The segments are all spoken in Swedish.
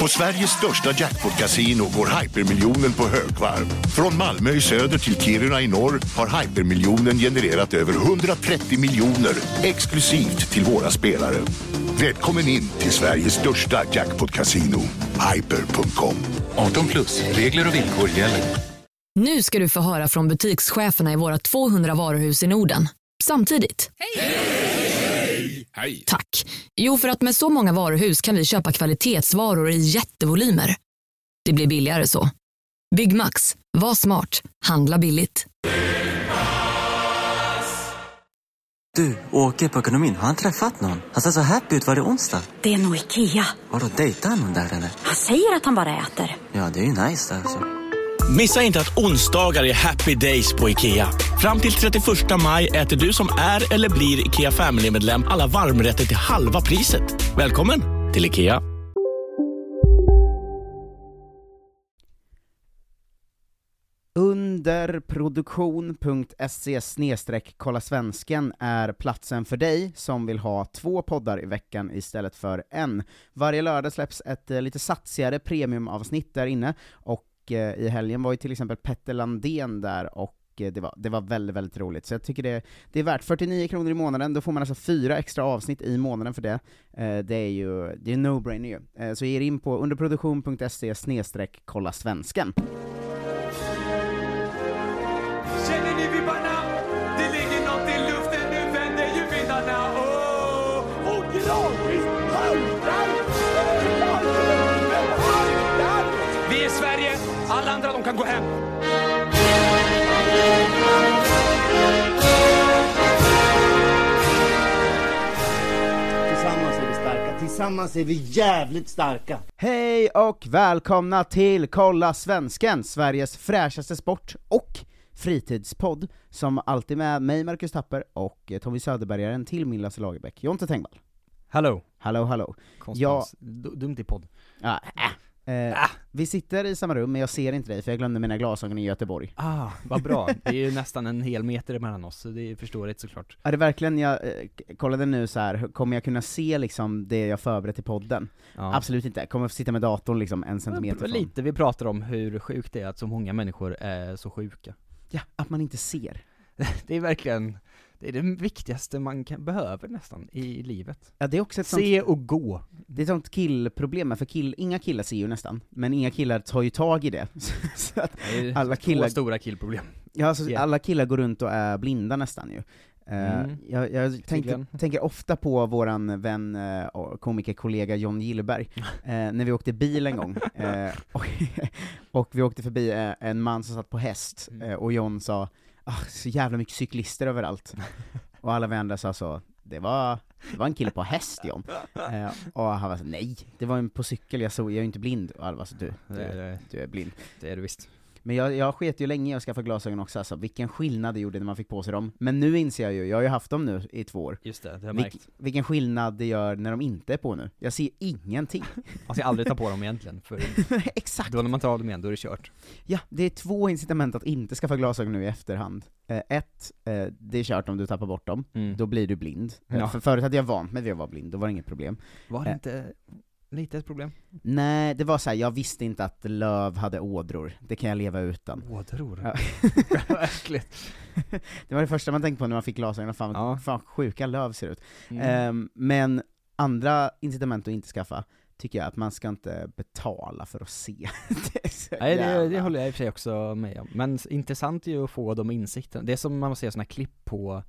På Sveriges största jackpot-kasino går hypermiljonen på högvarv. Från Malmö i söder till Kiruna i norr har hypermiljonen genererat över 130 miljoner exklusivt till våra spelare. Välkommen in till Sveriges största jackpot-kasino, hyper.com. 18 plus, regler och villkor gäller. Nu ska du få höra från butikscheferna i våra 200 varuhus i Norden. Samtidigt. Hej! Tack. Jo, för att med så många varuhus kan vi köpa kvalitetsvaror i jättevolymer. Det blir billigare så. Byggmax. Var smart. Handla billigt. Du, Åke på ekonomin, har han träffat någon? Han ser så happy ut. Var det onsdag? Det är nog Ikea. Har du dejtat någon där eller? Han säger att han bara äter. Ja, det är ju nice där alltså. Missa inte att onsdagar är happy days på IKEA. Fram till 31 maj äter du som är eller blir IKEA Family-medlem alla varmrätter till halva priset. Välkommen till IKEA. Underproduktion.se kolla svensken är platsen för dig som vill ha två poddar i veckan istället för en. Varje lördag släpps ett eh, lite satsigare premiumavsnitt där inne, och eh, i helgen var ju till exempel Petter Landén där, och eh, det var, det var väldigt, väldigt roligt. Så jag tycker det, det är värt 49 kronor i månaden, då får man alltså fyra extra avsnitt i månaden för det. Eh, det är ju, det är no-brainer ju. Eh, så ge er in på underproduktion.se snedstreck kolla svensken. Kan gå hem. Tillsammans är vi starka, tillsammans är vi jävligt starka. Hej och välkomna till Kolla Svensken, Sveriges fräschaste sport och fritidspodd, som alltid med mig Marcus Tapper och Tommy Söderbergaren till min Lasse Lagerbäck, Jonte Tengvall. Hallå. Hallå hallå. Konstans. Du- Dumt i podd. Ja, äh. Eh, Vi sitter i samma rum, men jag ser inte dig för jag glömde mina glasögon i Göteborg. Ah, vad bra. Det är ju nästan en hel meter mellan oss, så det är förståeligt såklart. Är det verkligen, jag eh, kollade nu så här, kommer jag kunna se liksom det jag förberett i podden? Ja. Absolut inte, jag kommer att sitta med datorn liksom en centimeter från. Lite, vi pratar om hur sjukt det är att så många människor är så sjuka. Ja, att man inte ser. Det är verkligen, det är det viktigaste man kan, behöver nästan i livet. Ja, det är också ett sånt, Se och gå. det är ett sånt killproblem, för kill, inga killar ser ju nästan, men inga killar tar ju tag i det. så att Det är alla två killar, stora killproblem. ja, alltså, Yeah. alla killar går runt och är blinda nästan ju. Eh, Mm. jag jag tänkte, tänker ofta på våran vän eh, och komikerkollega John Gillberg, eh, när vi åkte bil en gång, och, och vi åkte förbi en man som satt på häst, Mm. och John sa ah, så jävla mycket cyklister överallt. och alla vi andra sa så, det var, det var en kille på häst John. Eh, och han var så, nej, det var en på cykel, jag, såg, jag är ju inte blind. Och alla var så, du, du, är, du är blind. det är det visst. Men jag, jag sket ju länge i att skaffa glasögon också, alltså, vilken skillnad det gjorde när man fick på sig dem. Men nu inser jag ju, jag har ju haft dem nu i två år, Just det, det har jag Vilk, märkt. vilken skillnad det gör när de inte är på nu. Jag ser ingenting. Man ska aldrig ta på dem egentligen, för Exakt! då när man tar av dem igen, då är det kört. Ja, det är två incitament att inte skaffa glasögon nu i efterhand. Eh, ett, eh, det är kört om du tappar bort dem, Mm. då blir du blind. Eh, Ja. För förut hade jag vant mig vid att vara blind, då var det inget problem. Var det Eh. inte lite ett problem? Nej, det var så här, jag visste inte att löv hade ådror, det kan jag leva utan. Ådror? Ja. Verkligen. Det var det första man tänkte på när man fick glasögon, fan, Ja. fan sjuka löv ser ut. Mm. Ehm, men andra incitament att inte skaffa, tycker jag att man ska inte betala för att se. det Nej det, det håller jag i och för sig också med om. Men intressant är ju att få de insikterna. Det är som man ser såna här klipp på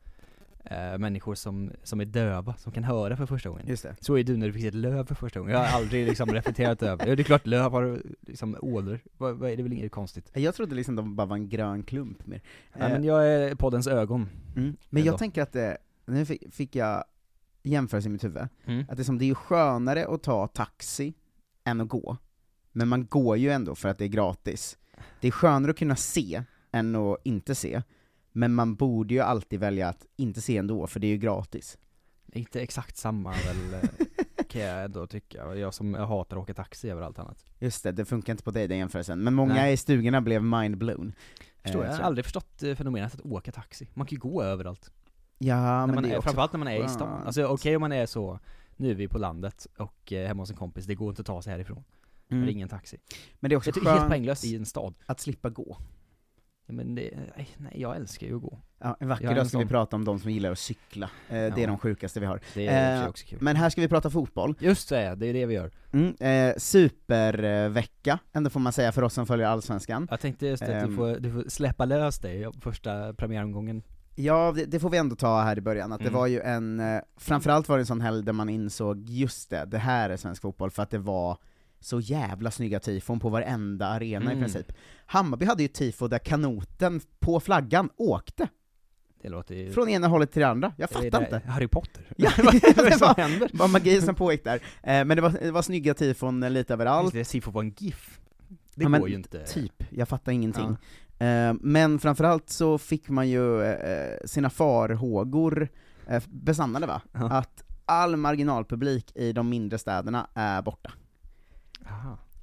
eh, människor som, som är döva, som kan höra för första gången. Just det. Så är du när du fick se ett löv för första gången. Jag har aldrig liksom reflekterat över Ja, det. är klart löv har liksom ådror. Vad, vad är det väl inget konstigt? Jag trodde liksom de bara var en grön klump mer. Nej Eh, men jag är poddens ögon. mm. Men jag ändå. tänker att det, nu fick, fick jag jämförelse i mitt huvud, Mm. att det, är som, det är skönare att ta taxi än att gå, men man går ju ändå för att det är gratis. Det är skönare att kunna se än att inte se, men man borde ju alltid välja att inte se ändå, för det är ju gratis. Inte exakt samma väl, eh, kan jag ändå tycka. Jag som jag hatar att åka taxi över allt annat. Just det, det funkar inte på dig den jämförelsen, men många Nej. i stugorna blev mind-blown. Förstår Eh, jag, jag har aldrig förstått eh, fenomenet att åka taxi. Man kan ju gå överallt. Ja, när men man det är är, framförallt när man är i stan. skönt. Alltså okej om man är så nu är vi på landet och eh, hemma hos en kompis, det går inte att ta sig härifrån. Mm. Ring en taxi. Men det är också Jag är helt skönt poänglöst i en stad. att slippa gå. Ja, men det, nej, nej, jag älskar ju att gå. Ja, en vacker dag ska vi prata om de som gillar att cykla. Eh, det är Ja. de sjukaste vi har. Det är Eh, också kul. Men här ska vi prata fotboll. Just det, det är det vi gör. Mm, eh, supervecka, ändå får man säga för oss som följer Allsvenskan. Jag tänkte just att du Ehm. får, du får släppa lös dig på första premiäromgången. Ja, det, det får vi ändå ta här i början, att det Mm. var ju en, eh, framförallt var det en sån helg där man insåg, just det, det här är svensk fotboll, för att det var så jävla snygga tifon på varenda arena i Mm. princip. Hammarby hade ju tifo där kanoten på flaggan åkte, Det låter ju... från ena hållet till det andra, jag är det fattar inte. Harry Potter? Ja, är det var-? Det var magi som pågick där. Eh, men det var, det var snygga tifon lite överallt. Det ser på en GIF. Det Ja, men går ju inte. Typ, jag fattar ingenting. Eh, men framförallt så fick man ju eh, sina farhågor besannade va? Ja. Att all marginalpublik i de mindre städerna är borta.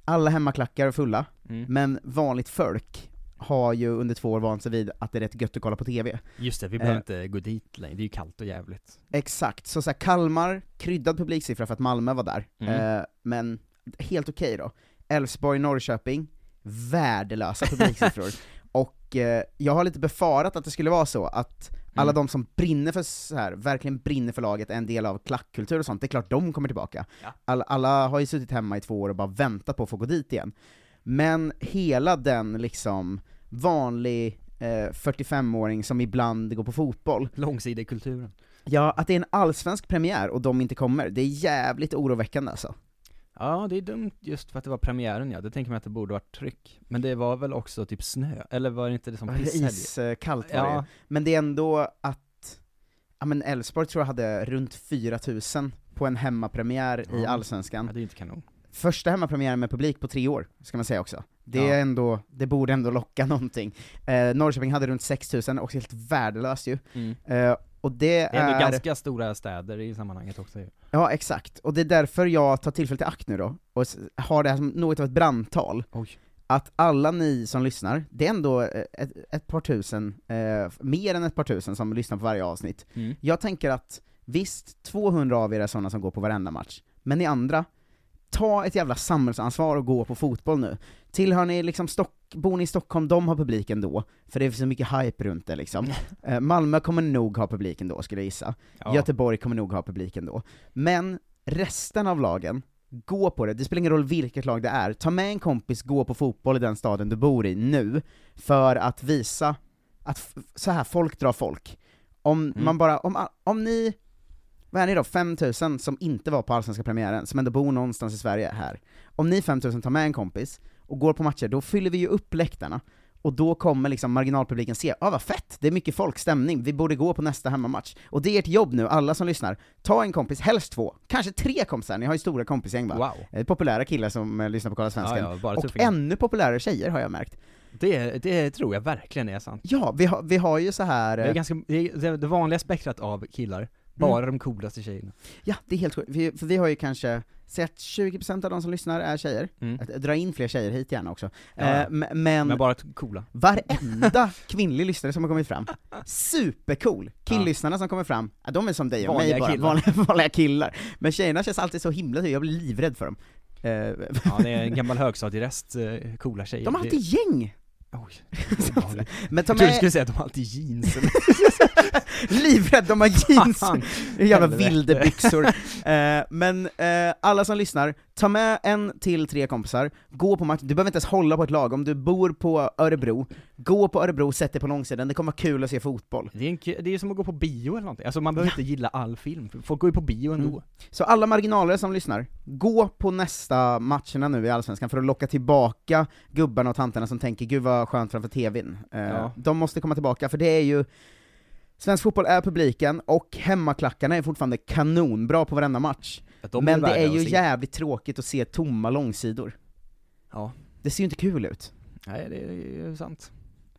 Alla hemmaklackar är fulla, Mm. men vanligt folk har ju under två år vant sig vid att det är rätt gött att kolla på TV. Just det, vi behöver Eh. inte gå dit längre, det är ju kallt och jävligt. Exakt, så, så här, Kalmar, kryddad publiksiffra för att Malmö var där, Mm. eh, men helt okej då. Elfsborg, Norrköping, värdelösa publiksiffror. och eh, jag har lite befarat att det skulle vara så, att alla Mm. de som brinner för så här, verkligen brinner för laget, är en del av klackkultur och sånt, det är klart de kommer tillbaka. Ja. Alla, alla har ju suttit hemma i två år och bara väntat på att få gå dit igen. Men hela den liksom vanlig eh, 45-åring som ibland går på fotboll, Långsidekulturen. Ja, att det är en allsvensk premiär och de inte kommer, det är jävligt oroväckande alltså. Ja, det är dumt just för att det var premiären ja, det tänker man att det borde varit tryck. Men det var väl också typ snö, eller var det inte det som pisshelg? Iskallt var det. Ja, Men det är ändå att, ja men Elfsborg tror jag hade runt 4000 på en hemmapremiär i Ja. Allsvenskan. ja, det är inte kanon. Första hemmapremiären med publik på tre år, ska man säga också. Det Ja. är ändå, det borde ändå locka någonting. Eh, Norrköping hade runt 6000, också helt värdelöst ju. Mm. Eh, och det, Det är ändå är... ganska stora städer i sammanhanget också ju. Ja, exakt. Och det är därför jag tar tillfället i akt nu då, och har det här som något av ett brandtal. Oj. Att alla ni som lyssnar, det är ändå eh, ett, ett par tusen, eh, mer än ett par tusen som lyssnar på varje avsnitt. Mm. Jag tänker att, visst, 200 av er är sådana som går på varenda match, men ni andra, ta ett jävla samhällsansvar och gå på fotboll nu. Tillhör ni liksom Stock, bor ni i Stockholm, de har publiken då, för det är så mycket hype runt det liksom. Eh, Malmö kommer nog ha publiken då, skulle jag gissa. Ja. Göteborg kommer nog ha publiken då. Men resten av lagen, gå på det, det spelar ingen roll vilket lag det är, ta med en kompis, gå på fotboll i den staden du bor i nu, för att visa att så här folk drar folk. Om Mm. man bara, om, om ni, vad är ni då, 5000 som inte var på allsvenska premiären, som ändå bor någonstans i Sverige här. Om ni 5000 tar med en kompis och går på matcher, då fyller vi ju upp läktarna. Och då kommer liksom marginalpubliken se, ah vad fett, det är mycket folk, stämning, vi borde gå på nästa hemmamatch. Och det är ert jobb nu, alla som lyssnar. Ta en kompis, helst två, kanske tre kompisar, ni har ju stora kompisgäng va? Wow. Eh, Populära killar som eh, lyssnar på Kolla Svensken. Ja, ja, och tuffingar. ännu populärare tjejer har jag märkt. Det, det tror jag verkligen är sant. Ja, vi har, vi har ju så här... Det är eh, ganska, det, är det vanliga spektrat av killar, bara de coolaste tjejerna. Ja, det är helt sjukt, Vi- för vi har ju kanske, säg att 20% av de som lyssnar är tjejer, Mm. dra in fler tjejer hit gärna också. Ja. Eh, men Men bara coola. varenda kvinnlig lyssnare som har kommit fram, supercool! Killlyssnarna som kommer fram, ja, de är som dig och Vanliga mig bara, killar. Vanliga, vanliga killar. Men tjejerna känns alltid så himla jag blir livrädd för dem. Eh, Ja, det är en gammal högstadierest, eh, coola tjejer. de har alltid gäng! Oj. Men ta Jag med, skulle säga att de har alltid jeans livrädd, de har jeans! Jävla Helvete. vildebyxor. eh, men eh, alla som lyssnar, ta med en till tre kompisar, gå på match, du behöver inte ens hålla på ett lag, om du bor på Örebro, gå på Örebro, sätt dig på långsidan, det kommer vara kul att se fotboll. Det är, en, det är som att gå på bio eller någonting, alltså man behöver inte gilla all film, folk går ju på bio ändå. Mm. Så alla marginaler som lyssnar, gå på nästa matcherna nu i Allsvenskan för att locka tillbaka gubbarna och tanterna som tänker 'Gud vad skönt framför TVn' eh, Ja. De måste komma tillbaka, för det är ju Svensk fotboll är publiken, och hemmaklackarna är fortfarande kanonbra på varenda match. De Men det är ju jävligt tråkigt att se tomma långsidor. Ja, Det ser ju inte kul ut. nej det är ju sant.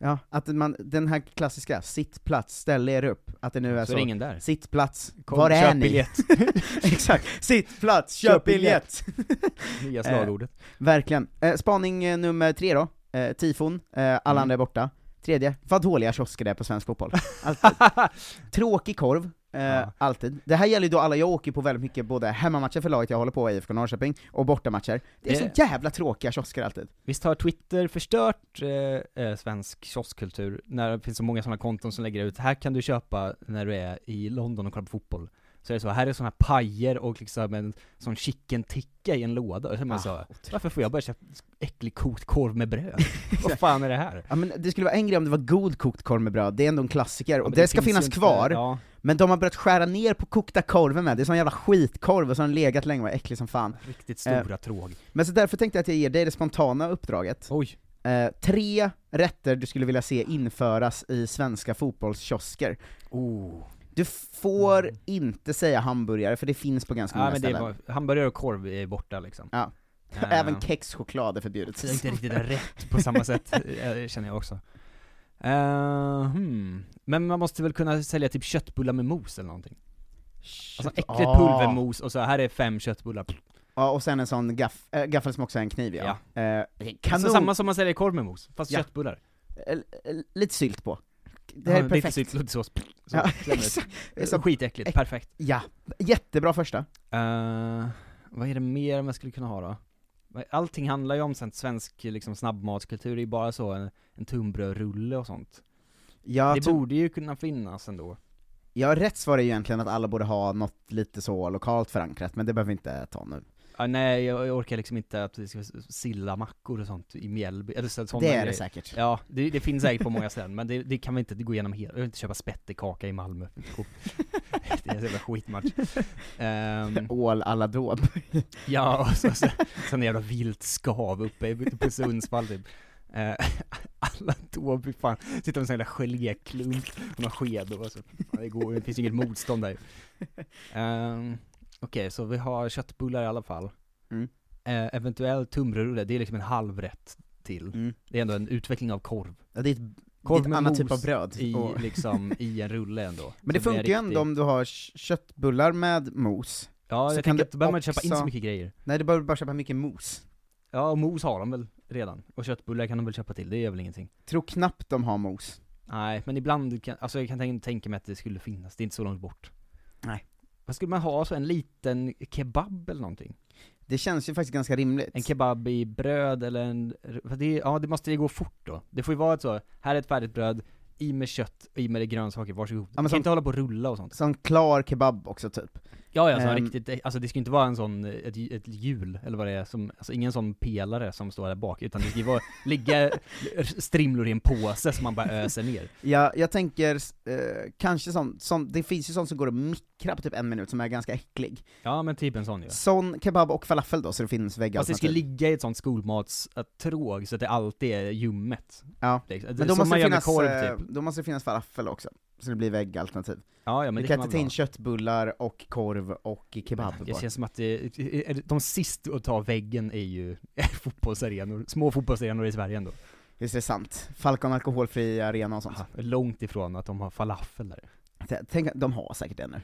Ja, att man, den här klassiska, sitt plats, ställ er upp, att det nu är Så så. är ingen där. Sitt plats, Kom, var är ni? biljett. Exakt, sitt plats, köp, Köp biljett! Nya slagordet. Verkligen. Eh, spaning eh, nummer tre då, eh, tifon, eh, alla Mm. andra är borta. Tredje, vad dåliga kiosker det är på svensk fotboll. Alltid. Tråkig korv, Eh, Ja. Alltid. Det här gäller ju då alla, jag åker på väldigt mycket både hemmamatcher för laget jag håller på, IFK Norrköping, och bortamatcher. Det är så Det- jävla tråkiga kiosker alltid. Visst har Twitter förstört eh, eh, svensk kioskkultur, när det finns så många sådana konton som lägger ut, här kan du köpa när du är i London och kollar på fotboll. Så är det så, här är sådana här pajer och liksom en sån chicken tikka i en låda, och så man Ah, så, varför får jag bara köpa äcklig kokt korv med bröd? Vad fan är det här? Ja men det skulle vara en grej om det var god kokt korv med bröd, det är ändå en klassiker, Ja, och men det, ska finnas kvar, Ja, men de har börjat skära ner på kokta korven med, det är sån jävla skitkorv, och så har den legat länge och är äcklig som fan. riktigt stora tråg. Men så därför tänkte jag att jag ger dig det spontana uppdraget. Oj. Eh, tre rätter du skulle vilja se införas i svenska fotbollskiosker. Oh. Du får inte säga hamburgare, för det finns på ganska Ja många men det ställen. var, hamburgare och korv är borta liksom. Ja. Eh, Även kexchoklad är förbjudet. Det är inte riktigt rätt på samma sätt, eh, känner jag också. Eh, hmm. Men man måste väl kunna sälja typ köttbullar med mos eller någonting? Alltså äckligt Ah. pulvermos, och så här är fem köttbullar. Ja, och sen en sån gaff, äh, gaffel som också är en kniv ja. Eh, kanon! Alltså samma som man säljer korv med mos, fast Ja. köttbullar. Eh, eh, lite sylt på. Det här Ja, är lite perfekt. sylt, lite sås. Så, Ja, Så så- skitäckligt, äck- perfekt. Ja, jättebra första. Eh, vad är det mer man skulle kunna ha då? Allting handlar ju om sånt svensk liksom, snabbmatskultur, det är ju bara så, en, en tunnbrödrulle och sånt. Ja, det borde ju kunna finnas ändå. ja, rätt svar är ju egentligen att alla borde ha något lite så lokalt förankrat, men det behöver vi inte ta nu. Ja, nej, jag, jag orkar liksom inte att vi ska silla mackor och sånt i Mjällby, eller så, såna Det är det grejer. säkert. Ja, det, det finns säkert på många ställen, men det, det kan vi inte gå igenom helt, jag vill inte köpa spettekaka i Malmö. det är en jävla skitmatch. Um, Ål alla dåb. ja, och så, så, så en jävla vilt skav uppe på Sundsvall typ. Eh, alla då, fy fan, sitter med en sån jävla geléklump och någon sked och så, det går det finns inget motstånd där um, Okej, så vi har köttbullar i alla fall. Mm. Eh, eventuellt tunnbrödsrulle, det är liksom en halv rätt till. Mm. Det är ändå en utveckling av korv. Ja, det är ett, Korv med annat typ av bröd. i, Och- liksom, i en rulle ändå. Men det funkar ju riktigt- ändå om du har kö- köttbullar med mos. Ja, så jag kan tänker att då behöver man inte köpa in så också- mycket grejer. Nej, du behöver bara köpa mycket mos. Ja, och mos har de väl redan. Och köttbullar kan de väl köpa till, det är väl ingenting. Tror knappt de har mos. Nej, men ibland kan, alltså jag kan tänka mig att det skulle finnas, det är inte så långt bort. Nej. Vad skulle man ha, så en liten kebab eller någonting? Det känns ju faktiskt ganska rimligt. En kebab i bröd eller en, det, ja det måste ju gå fort då. Det får ju vara ett så, här är ett färdigt bröd, i med kött, i med grönsaker, varsågod. men man som- kan inte hålla på och rulla och sånt. Sån klar kebab också typ. Ja, ja, så Ehm. riktigt, alltså det ska inte vara en sån, ett, ett hjul, eller vad det är, som, alltså ingen sån pelare som står där bak, utan det ska ju vara, ligga strimlor i en påse som man bara öser ner. Ja, jag tänker, eh, kanske sån, sån, det finns ju sånt som går att mikra på typ en minut som är ganska äcklig. Ja men typ en sån ju. Sån kebab och falafel då, så det finns Fast det ska ligga i ett sånt skolmatstråg så att det alltid är ljummet. Ja, Liksom. men då måste, man det finnas, korv eh, typ. då måste det finnas falafel också, så det blir väggalternativ. Ja, ja men du kan kan inte ta in köttbullar och korv och kebab Det känns som att det, de sista att ta väggen är ju fotbollsarenor, små fotbollsarenor i Sverige ändå. Är det sant? Falcon alkoholfri arena och sånt. Aha, långt ifrån att de har falafel där. Tänk, de har säkert det nu.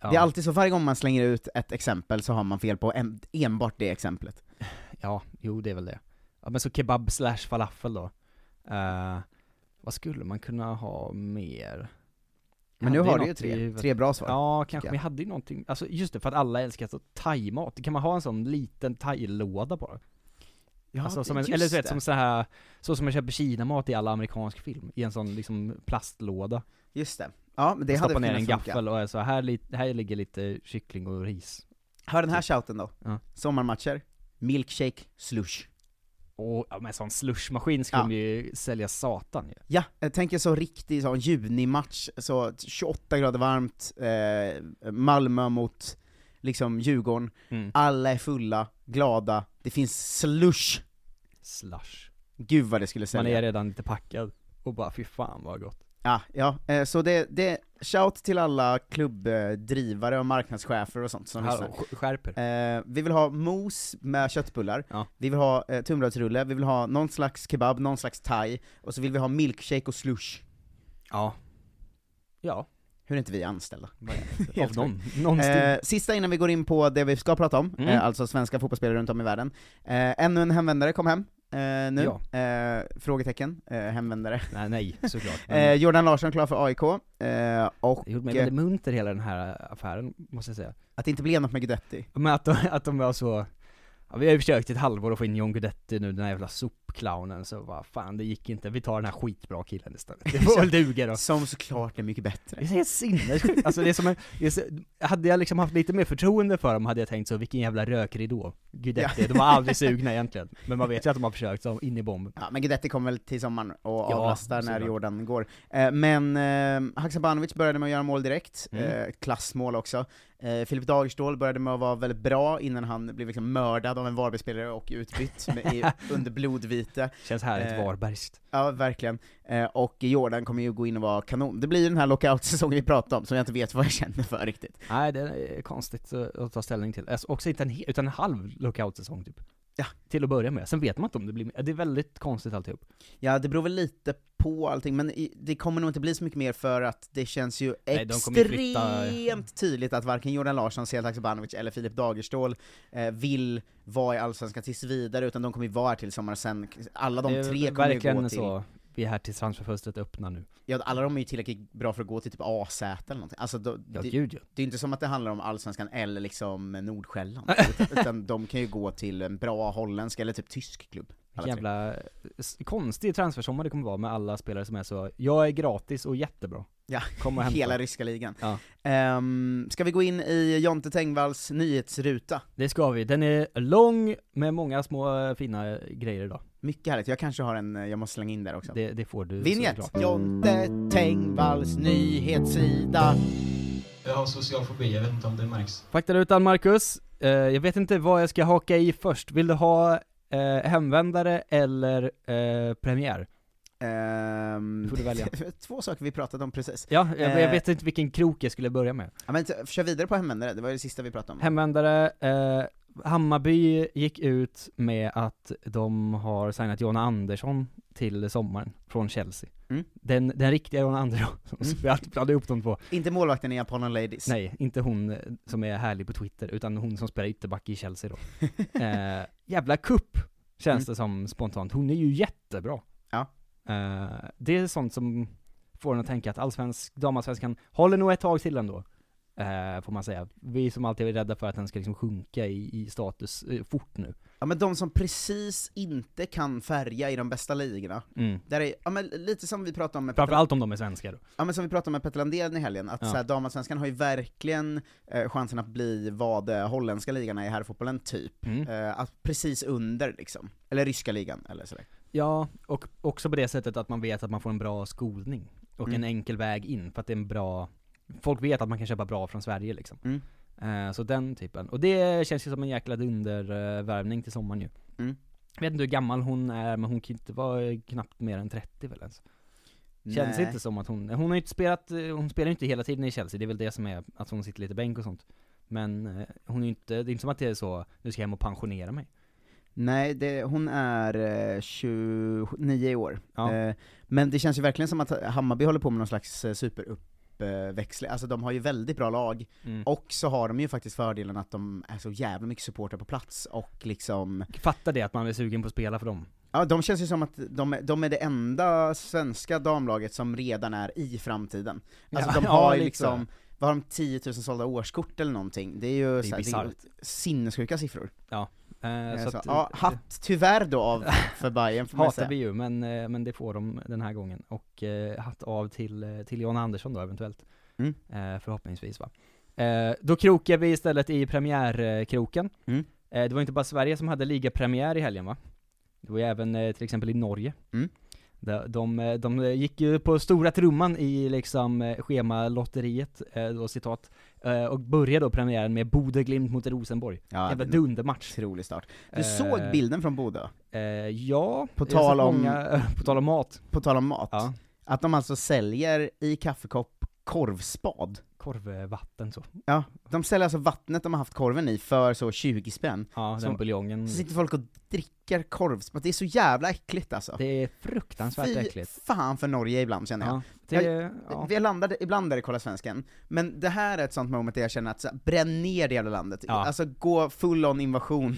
Ja. Det är alltid så, varje gång man slänger ut ett exempel så har man fel på en, enbart det exemplet. Ja, jo det är väl det. Ja, men så kebab slash falafel då. Eh, vad skulle man kunna ha mer? Men nu har du ju i tre, tre bra svar. Ja, kanske. Men jag hade ju någonting, alltså just det, för att alla älskar så thaimat. Kan man ha en sån liten thai-låda bara? Ja, alltså som en, eller du vet, som så här så som man köper kinamat i alla amerikansk film, i en sån liksom plastlåda. Just det. Ja, men det hade Stoppa ner en kunnat funka. gaffel och så här, här ligger lite kyckling och ris. Hör den här shouten då. Ja. Sommarmatcher, milkshake, slush. Och ja, med en sån slushmaskin skulle Ja. de ju sälja satan ju. Ja, jag tänker så riktig så junimatch, så 28 grader varmt, eh, Malmö mot liksom Djurgården, Mm. alla är fulla, glada, det finns slush. Slush. Gud vad det skulle Man sälja. är redan lite packad, och bara fy fan vad gott. Ja, ja, eh, så det, det, shout till alla klubbdrivare och marknadschefer och sånt som Hallå, lyssnar. sk- skärp er. Eh, vi vill ha mos med köttbullar, Ja. vi vill ha eh, tunnbrödsrulle, vi vill ha någon slags kebab, någon slags thai, och så vill vi ha milkshake och slush. Ja. Ja. Hur är inte vi anställda? Av någon. Någonstans. Eh, sista innan vi går in på det vi ska prata om, Mm. eh, alltså svenska fotbollsspelare runt om i världen. Eh, ännu en hemvändare kom hem, eh, nu. Eh, frågetecken, eh, hemvändare. Nej, nej, såklart. Eh, Jordan Larsson klar för AIK, eh, och det gjorde mig eh, väldigt munter hela den här affären, måste jag säga. att det inte blev något med Guidetti. Men att de, att de var så, ja, vi har ju försökt ett halvår att få in John Guidetti nu, den här jävla sopclownen, så vad fan det gick inte, vi tar den här skitbra killen istället. Det får väl duga då. Som såklart är mycket bättre. Det är helt sinnessjukt, alltså det är som en, det är så, hade jag liksom haft lite mer förtroende för dem hade jag tänkt så, vilken jävla rökridå, Guidetti, de var aldrig sugna egentligen. Men man vet ju att de har försökt, så in i bomben. Ja, men Guidetti kommer väl till sommaren och Ja, avlastar när såklart. Jordan går. Eh, men eh, Haksabanovic började med att göra mål direkt, Mm. eh, klassmål också. Eh, Filip Dagerstål började med att vara väldigt bra innan han blev liksom mördad av en Varbergsspelare och utbytt med, i, under blodvite. Känns härligt Eh, Varbergskt. Ja, verkligen. Eh, och Jordan kommer ju gå in och vara kanon. Det blir ju den här lockout-säsongen vi pratade om, som jag inte vet vad jag känner för riktigt. Nej, det är konstigt att ta ställning till. Alltså, också inte en, utan en halv lockout-säsong typ. Ja. Till att börja med. Sen vet man inte om det blir, det är väldigt konstigt alltihop. Ja, det beror väl lite på allting, men i, det kommer nog inte bli så mycket mer för att det känns ju Nej, extremt tydligt att varken Jordan Larsson, Sead Haksabanovic eller Filip Dagerstål eh, vill vara i Allsvenskan tills vidare, utan de kommer ju vara här till sommaren sen. Alla de tre kommer ju gå till... så. Vi är här tills transferfönstret öppnar nu. Ja, alla de är ju tillräckligt bra för att gå till typ AZ eller någonting. Alltså, då, Ja, det, gud ja. det är inte som att det handlar om Allsvenskan eller liksom Nordsjälland, utan, utan de kan ju gå till en bra holländsk eller typ tysk klubb. Alla tre. Jävla konstig transfersommar det kommer vara med alla spelare som är så, jag är gratis och jättebra. Ja, Kom och hämta. hela ryska ligan. Ja. Ehm, ska vi gå in i Jonte Tengvalls nyhetsruta? Det ska vi. Den är lång med många små eh, fina grejer idag. Mycket härligt, jag kanske har en, eh, jag måste slänga in där också. Det, det får du Vinjett! såklart. Jonte Tengvalls nyhetssida. Jag har social fobi, jag vet inte om det märks. Faktarutan Marcus, eh, jag vet inte vad jag ska haka i först. Vill du ha eh, hemvändare eller eh, premiär? Du får du välja. Två saker vi pratade om precis. Ja, jag, jag Eh, vet inte vilken krok jag skulle börja med. Ja, men kör vidare på hemvändare, det var det sista vi pratade om. Hemvändare, eh, Hammarby gick ut med att de har signat Jonna Andersson till sommaren, från Chelsea. Mm. Den, den riktiga Jonna Andersson, som Mm. vi alltid blandade ihop de två. Inte målvakten i Apollon Ladies. Nej, inte hon eh, som är härlig på Twitter, utan hon som spelar ytterback i Chelsea då. eh, jävla kupp känns Mm. det som spontant. Hon är ju jättebra. Ja. Eh, det är sånt som får en att tänka att allsvensk, damallsvenskan håller nog ett tag till ändå. Eh, får man säga. Vi som alltid är rädda för att den ska liksom sjunka i, i status eh, fort nu. Ja men de som precis inte kan färga i de bästa ligorna, Mm. där är, ja men lite som vi pratade om med Framförallt om de är svenskar då. Ja men som vi pratade om med Petter Landén i helgen, att Ja. damallsvenskan har ju verkligen eh, chansen att bli vad eh, holländska ligan är i herrfotbollen typ. Mm. Eh, att precis under liksom. Eller ryska ligan, eller sådär. Ja, och också på det sättet att man vet att man får en bra skolning. Och Mm. en enkel väg in, för att det är en bra Folk vet att man kan köpa bra från Sverige liksom. Mm. Eh, så den typen. Och det känns ju som en jäkla dundervärvning till sommaren ju. Mm. Jag vet inte hur gammal hon är, men hon kan inte vara knappt mer än 30 väl ens. Känns Nej. inte som att hon, hon har ju inte spelat, hon spelar ju inte hela tiden i Chelsea, det är väl det som är, att hon sitter lite bänk och sånt. Men eh, hon är ju inte, det är inte som att det är så, nu ska jag hem och pensionera mig. Nej, det, hon är eh, 29 år. Ja. Eh, men det känns ju verkligen som att Hammarby håller på med någon slags eh, superuppväxling, alltså de har ju väldigt bra lag, Mm. och så har de ju faktiskt fördelen att de är så jävla mycket supportrar på plats, och liksom Fatta det, att man är sugen på att spela för dem. Ja, de känns ju som att de, är- de är det enda svenska damlaget som redan är i framtiden. Alltså Ja, de ja, har ju lite liksom, vad har de, 10 000 sålda årskort eller någonting? Det är ju så här, det är sinnessjuka siffror. Ja. Eh, Eh, så att, ja, hatt tyvärr då av för Bayern får man Hatar vi ju, men, eh, men det får de den här gången. Och eh, hatt av till, eh, till Jan Andersson då eventuellt. Mm. Eh, förhoppningsvis va. Eh, då krokar vi istället i premiärkroken. Mm. Eh, det var inte bara Sverige som hade ligapremiär i helgen va? Det var ju även eh, till exempel i Norge. Mm. De, de, eh, de gick ju på stora trumman i liksom eh, schemalotteriet, eh, då citat, eh, och började då premiären med Bode-Glimt mot Rosenborg. Ja, Jävla dundermatch. Otrolig start. Du Eh, såg bilden från Bodö? Eh, ja, På tal om- många, på tal om mat. På tal om mat. Att de alltså säljer i kaffekopp korvspad. Korvvatten så. Ja, de säljer alltså vattnet de har haft korven i för så 20 spänn. Ja, Så- den buljongen. Så sitter folk och dricker korvspad, det är så jävla äckligt alltså. Det är fruktansvärt Fy äckligt. fan för Norge ibland känner jag. Ja, det, jag, ja. Vi landade ibland där i Kolla Svensken, men det här är ett sånt moment där jag känner att så, bränn ner det jävla landet. Ja. Alltså gå full on invasion.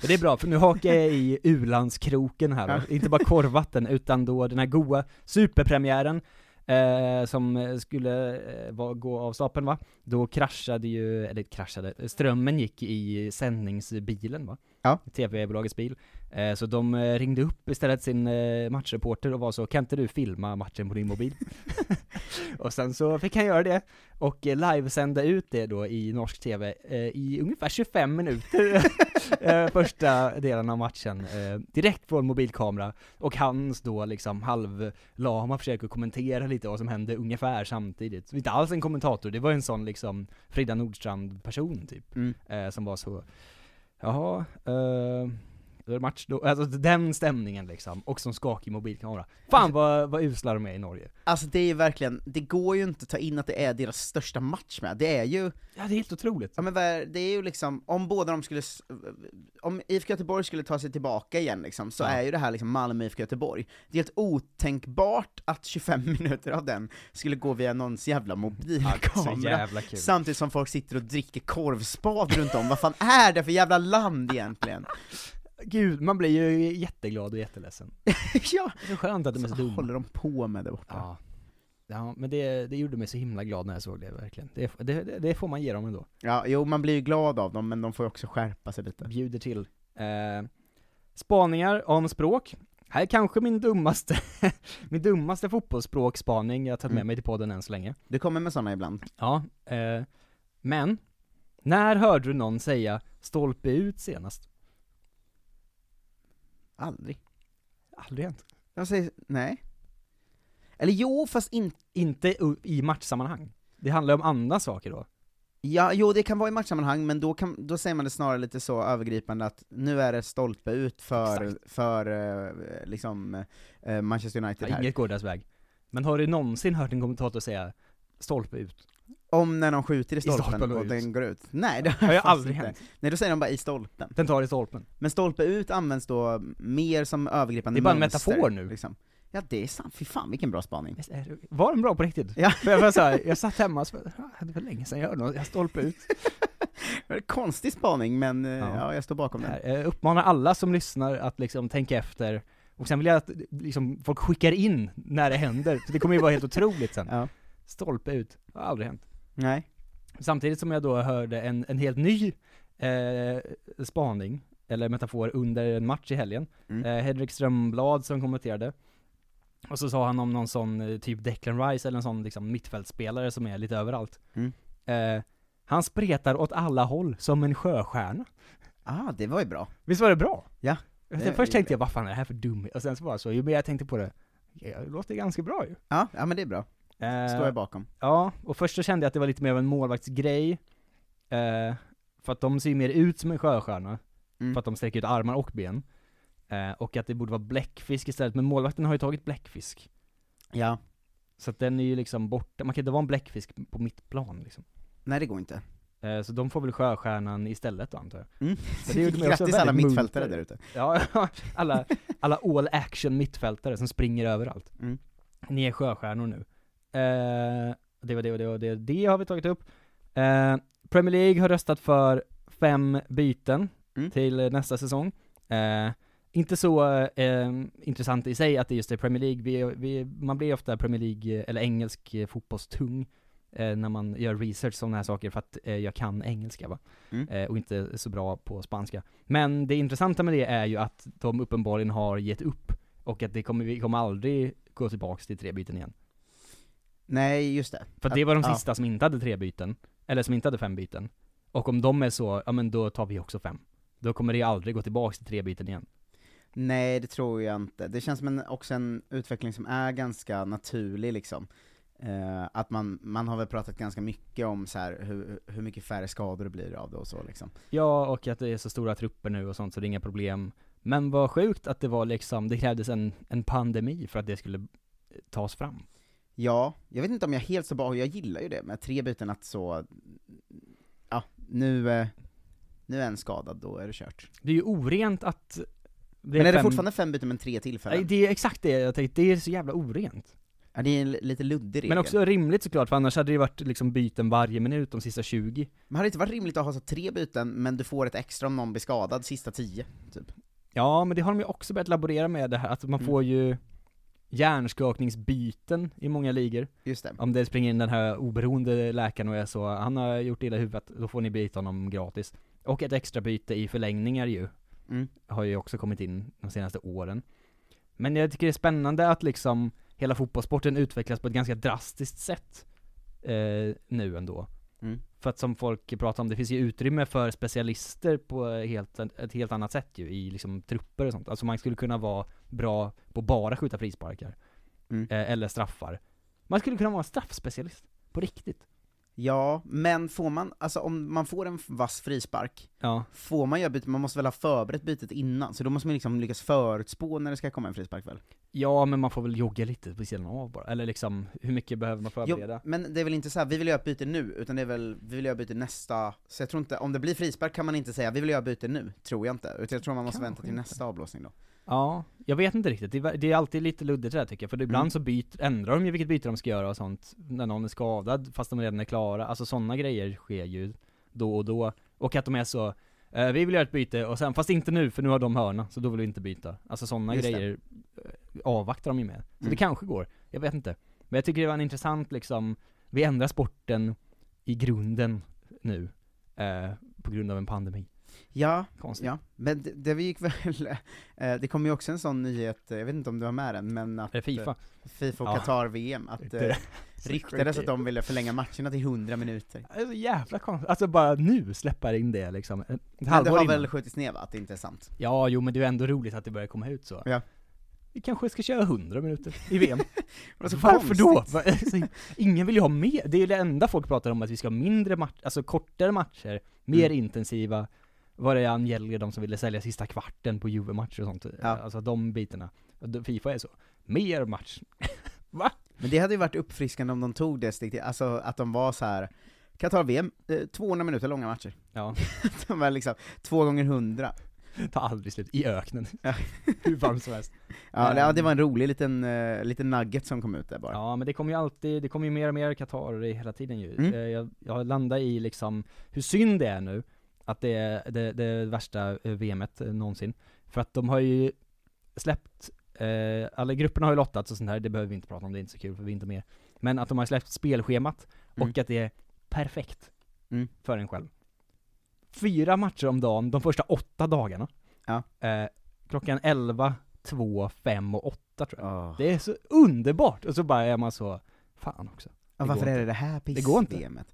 Det är bra, för nu hakar jag i u-landskroken här då. Inte bara korvvatten, utan då den här goa superpremiären eh, som eh, skulle eh, var, gå av stapeln va? Då kraschade ju, eller kraschade, strömmen gick i sändningsbilen va? Ja. TV-bolagets bil. Eh, så de eh, ringde upp istället sin eh, matchreporter och var så, kan inte du filma matchen på din mobil? och sen så fick han göra det, och eh, livesända ut det då i norsk TV i ungefär 25 minuter, första delen av matchen, direkt från mobilkamera, och hans då liksom halvlama försöker kommentera lite vad som hände ungefär samtidigt. Så inte alls en kommentator, det var en sån liksom Frida Nordstrand-person typ, Mm. som var så, jaha, eh, då är det match då, alltså den stämningen liksom, och som skakig mobilkamera. Fan vad, vad usla de är i Norge. Alltså det är ju verkligen, det går ju inte att ta in att det är deras största match med, det är ju Ja det är helt otroligt. Ja men det är ju liksom, om båda de skulle, om IFK Göteborg skulle ta sig tillbaka igen liksom, så Ja. är ju det här liksom Malmö IFK Göteborg. Det är helt otänkbart att 25 minuter av den skulle gå via någons jävla mobilkamera. kul. Samtidigt som folk sitter och dricker korvspad runt om, vad fan är det för jävla land egentligen? Gud, man blir ju jätteglad och jätteledsen. ja, Det är så skönt att de är så vad dumma. håller de på med där borta? Ja. Ja, men det, det gjorde mig så himla glad när jag såg det verkligen. Det, det, det- det får man ge dem ändå. Ja, jo man blir ju glad av dem, men de får ju också skärpa sig lite. Bjuder till. Eh, spaningar om språk. Här är kanske min dummaste, min dummaste fotbollsspråkspaning jag har tagit med Mm. mig till podden än så länge. Du kommer med såna ibland. Ja, eh, men, när hörde du någon säga 'stolpe ut' senast? Aldrig. Aldrig hänt. Jag säger, nej. Eller jo, fast inte Inte i matchsammanhang. Det handlar om andra saker då. Ja, jo det kan vara i matchsammanhang, men då, kan, då säger man det snarare lite så övergripande att nu är det stolpe ut för, Exakt. för eh, liksom eh, Manchester United Ja, här. inget går deras väg. Men har du någonsin hört en kommentator säga 'stolpe ut'? Om när de skjuter i stolpen, stolpen och den går ut. Nej, det Har jag faktiskt aldrig inte. hänt. Nej, då säger de bara i stolpen. Den tar i stolpen. Men stolpe ut används då mer som övergripande Det är bara en mönster, metafor nu. Liksom. Ja, det är sant. Fy fan vilken bra spaning. Visst är det- Var den bra på riktigt? Ja. För jag, var så här, jag satt hemma och så, "Ah, det var länge sedan jag hörde något, jag stolpe ut. Det konstig spaning, men eh, Ja. ja. jag står bakom Det den. här. Jag uppmanar alla som lyssnar att liksom tänka efter, och sen vill jag att liksom, folk skickar in när det händer, för det kommer ju vara helt otroligt sen. Ja. Stolpe ut, har aldrig hänt. Nej. Samtidigt som jag då hörde en, en helt ny eh, spaning, eller metafor, under en match i helgen. Mm. Eh, Hedvig Strömblad som kommenterade. Och så sa han om någon sån, eh, typ Declan Rice eller en sån liksom mittfältspelare som är lite överallt. Mm. Eh, han spretar åt alla håll som en sjöstjärna. Ah, det var ju bra. Visst var det bra? Ja. Det- Först tänkte jag, vad fan är det här för dum Och sen så var det så, ju mer jag tänkte på det, det låter ganska bra ju. Ja, ja men det är bra. Eh, Står jag bakom. Ja, och först så kände jag att det var lite mer av en målvaktsgrej, eh, för att de ser ju mer ut som en sjöstjärna, Mm. för att de sträcker ut armar och ben. Eh, och att det borde vara bläckfisk istället, men målvakten har ju tagit bläckfisk. Ja. Så att den är ju liksom borta, man kan inte vara en bläckfisk på mitt plan liksom. Nej det går inte. Eh, så de får väl sjöstjärnan istället då antar jag. Mm. Så det Grattis alla mittfältare där ute. Ja, alla, alla all action mittfältare som springer överallt. Mm. Ni är sjöstjärnor nu. Eh, det var det och det och det, det har vi tagit upp. Eh, Premier League har röstat för fem byten Mm. till nästa säsong. Eh, inte så eh, intressant i sig att det just är Premier League, vi, vi, man blir ofta Premier League, eller engelsk eh, fotbollstung eh, när man gör research om här saker för att jag kan engelska va, Mm. och inte så bra på spanska. Men det intressanta med det är ju att de uppenbarligen har gett upp, och att det kommer, vi kommer aldrig gå tillbaks till tre byten igen. Nej, just det. För att det var de Ja. sista som inte hade tre byten, eller som inte hade fem byten. Och om de är så, ja men då tar vi också fem. Då kommer det aldrig gå tillbaks till tre byten igen. Nej, det tror jag inte. Det känns som en, också en utveckling som är ganska naturlig liksom. Eh, att man, man har väl pratat ganska mycket om så här hur, hur mycket färre skador det blir av det och så liksom. Ja, och att det är så stora trupper nu och sånt så det är inga problem. Men vad sjukt att det var liksom, det krävdes en, en pandemi för att det skulle eh, tas fram. Ja, jag vet inte om jag helt så bra, jag gillar ju det med tre byten att så, ja, nu, eh, nu är en skadad, då är det kört. Det är ju orent att det men är det fem- fortfarande fem byten men tre tillfällen? Nej, det är exakt det jag tänkte, det är så jävla orent. Ja, det är en li- lite luddig regel. Men också rimligt såklart, för annars hade det ju varit liksom byten varje minut de sista 20. Men hade det inte varit rimligt att ha så tre byten, men du får ett extra om någon blir skadad sista tio, typ? Ja, men det har de ju också börjat laborera med det här, att man Mm. får ju hjärnskakningsbyten i många ligor. Just det. Om det springer in den här oberoende läkaren och är så, han har gjort illa i huvudet, då får ni byta honom gratis. Och ett extra byte i förlängningar ju, Mm. har ju också kommit in de senaste åren. Men jag tycker det är spännande att liksom hela fotbollssporten utvecklas på ett ganska drastiskt sätt eh, nu ändå. Mm. För att som folk pratar om, det finns ju utrymme för specialister på helt, ett helt annat sätt ju, i liksom trupper och sånt. Alltså man skulle kunna vara bra på bara skjuta frisparkar. Mm. Eh, eller straffar. Man skulle kunna vara straffspecialist. På riktigt. Ja, men får man, alltså om man får en vass frispark, Ja. får man göra bytet, man måste väl ha förberett bytet innan, så då måste man liksom lyckas förutspå när det ska komma en frispark väl? Ja, men man får väl jogga lite på sidan av bara. Eller liksom, hur mycket behöver man förbereda? Jo, men det är väl inte så här, vi vill göra ett byte nu, utan det är väl, vi vill göra byte nästa, så jag tror inte, om det blir frispark kan man inte säga vi vill göra byte nu, tror jag inte, utan jag tror man måste Kanske vänta till inte. nästa avblåsning då. Ja, jag vet inte riktigt. Det är, det är alltid lite luddigt det där tycker jag, för ibland Mm. så byt, ändrar de ju vilket byte de ska göra och sånt, när någon är skadad fast de redan är klara. Alltså sådana grejer sker ju då och då. Och att de är så, eh, vi vill göra ett byte, och sen, fast inte nu för nu har de hörna, så då vill vi inte byta. Alltså sådana grejer avvaktar de ju med. Så Mm. det kanske går, jag vet inte. Men jag tycker det var en intressant liksom, vi ändrar sporten i grunden nu, eh, på grund av en pandemi. Ja, Konstigt. ja, men det, det gick väl, eh, det kom ju också en sån nyhet, eh, jag vet inte om du har med den, men att Fifa? eh, Fifa och Ja. Qatar-VM, att eh, ryktades att de ville förlänga matcherna till 100 minuter. Det är så jävla konstigt, alltså bara nu släppa in det liksom, ett Men det har innan. väl skjutits ner va, att det inte är sant? Ja, jo men det är ändå roligt att det börjar komma ut så. Ja. Vi kanske ska köra 100 minuter i VM. Vad så Varför då? alltså, Ingen vill ju ha mer, det är ju det enda folk pratar om, att vi ska ha mindre matcher, alltså kortare matcher, mer Mm. intensiva. Var det Angelier, de som ville sälja sista kvarten på Juve-matcher och sånt, Ja. alltså de bitarna. Fifa är så, mer match. Va? Men det hade ju varit uppfriskande om de tog det steget, alltså att de var så här. Qatar-VM, eh, 200 minuter långa matcher. Ja, de var liksom, två gånger 100. Tar aldrig slut, i öknen. Ja. Hur varmt som helst. Ja, det, ja, det Ehm. var en rolig liten, uh, liten nugget som kom ut där bara. Ja men det kommer ju alltid, det kommer ju mer och mer Qatar hela tiden ju. Mm. Eh, Jag, jag landar i liksom, hur synd det är nu, att det är det, det värsta eh, VMet någonsin. För att de har ju släppt, eh, alla grupperna har ju lottats och sånt här, det behöver vi inte prata om, det är inte så kul för vi är inte med. Men att de har släppt spelschemat, Mm. och att det är perfekt Mm. för en själv. Fyra matcher om dagen, de första åtta dagarna. Ja. Eh, klockan 11, 2, 5 och 8 tror jag. Åh. Det är så underbart! Och så bara är man så, fan också. Ja, Det varför går är det det här Det går inte.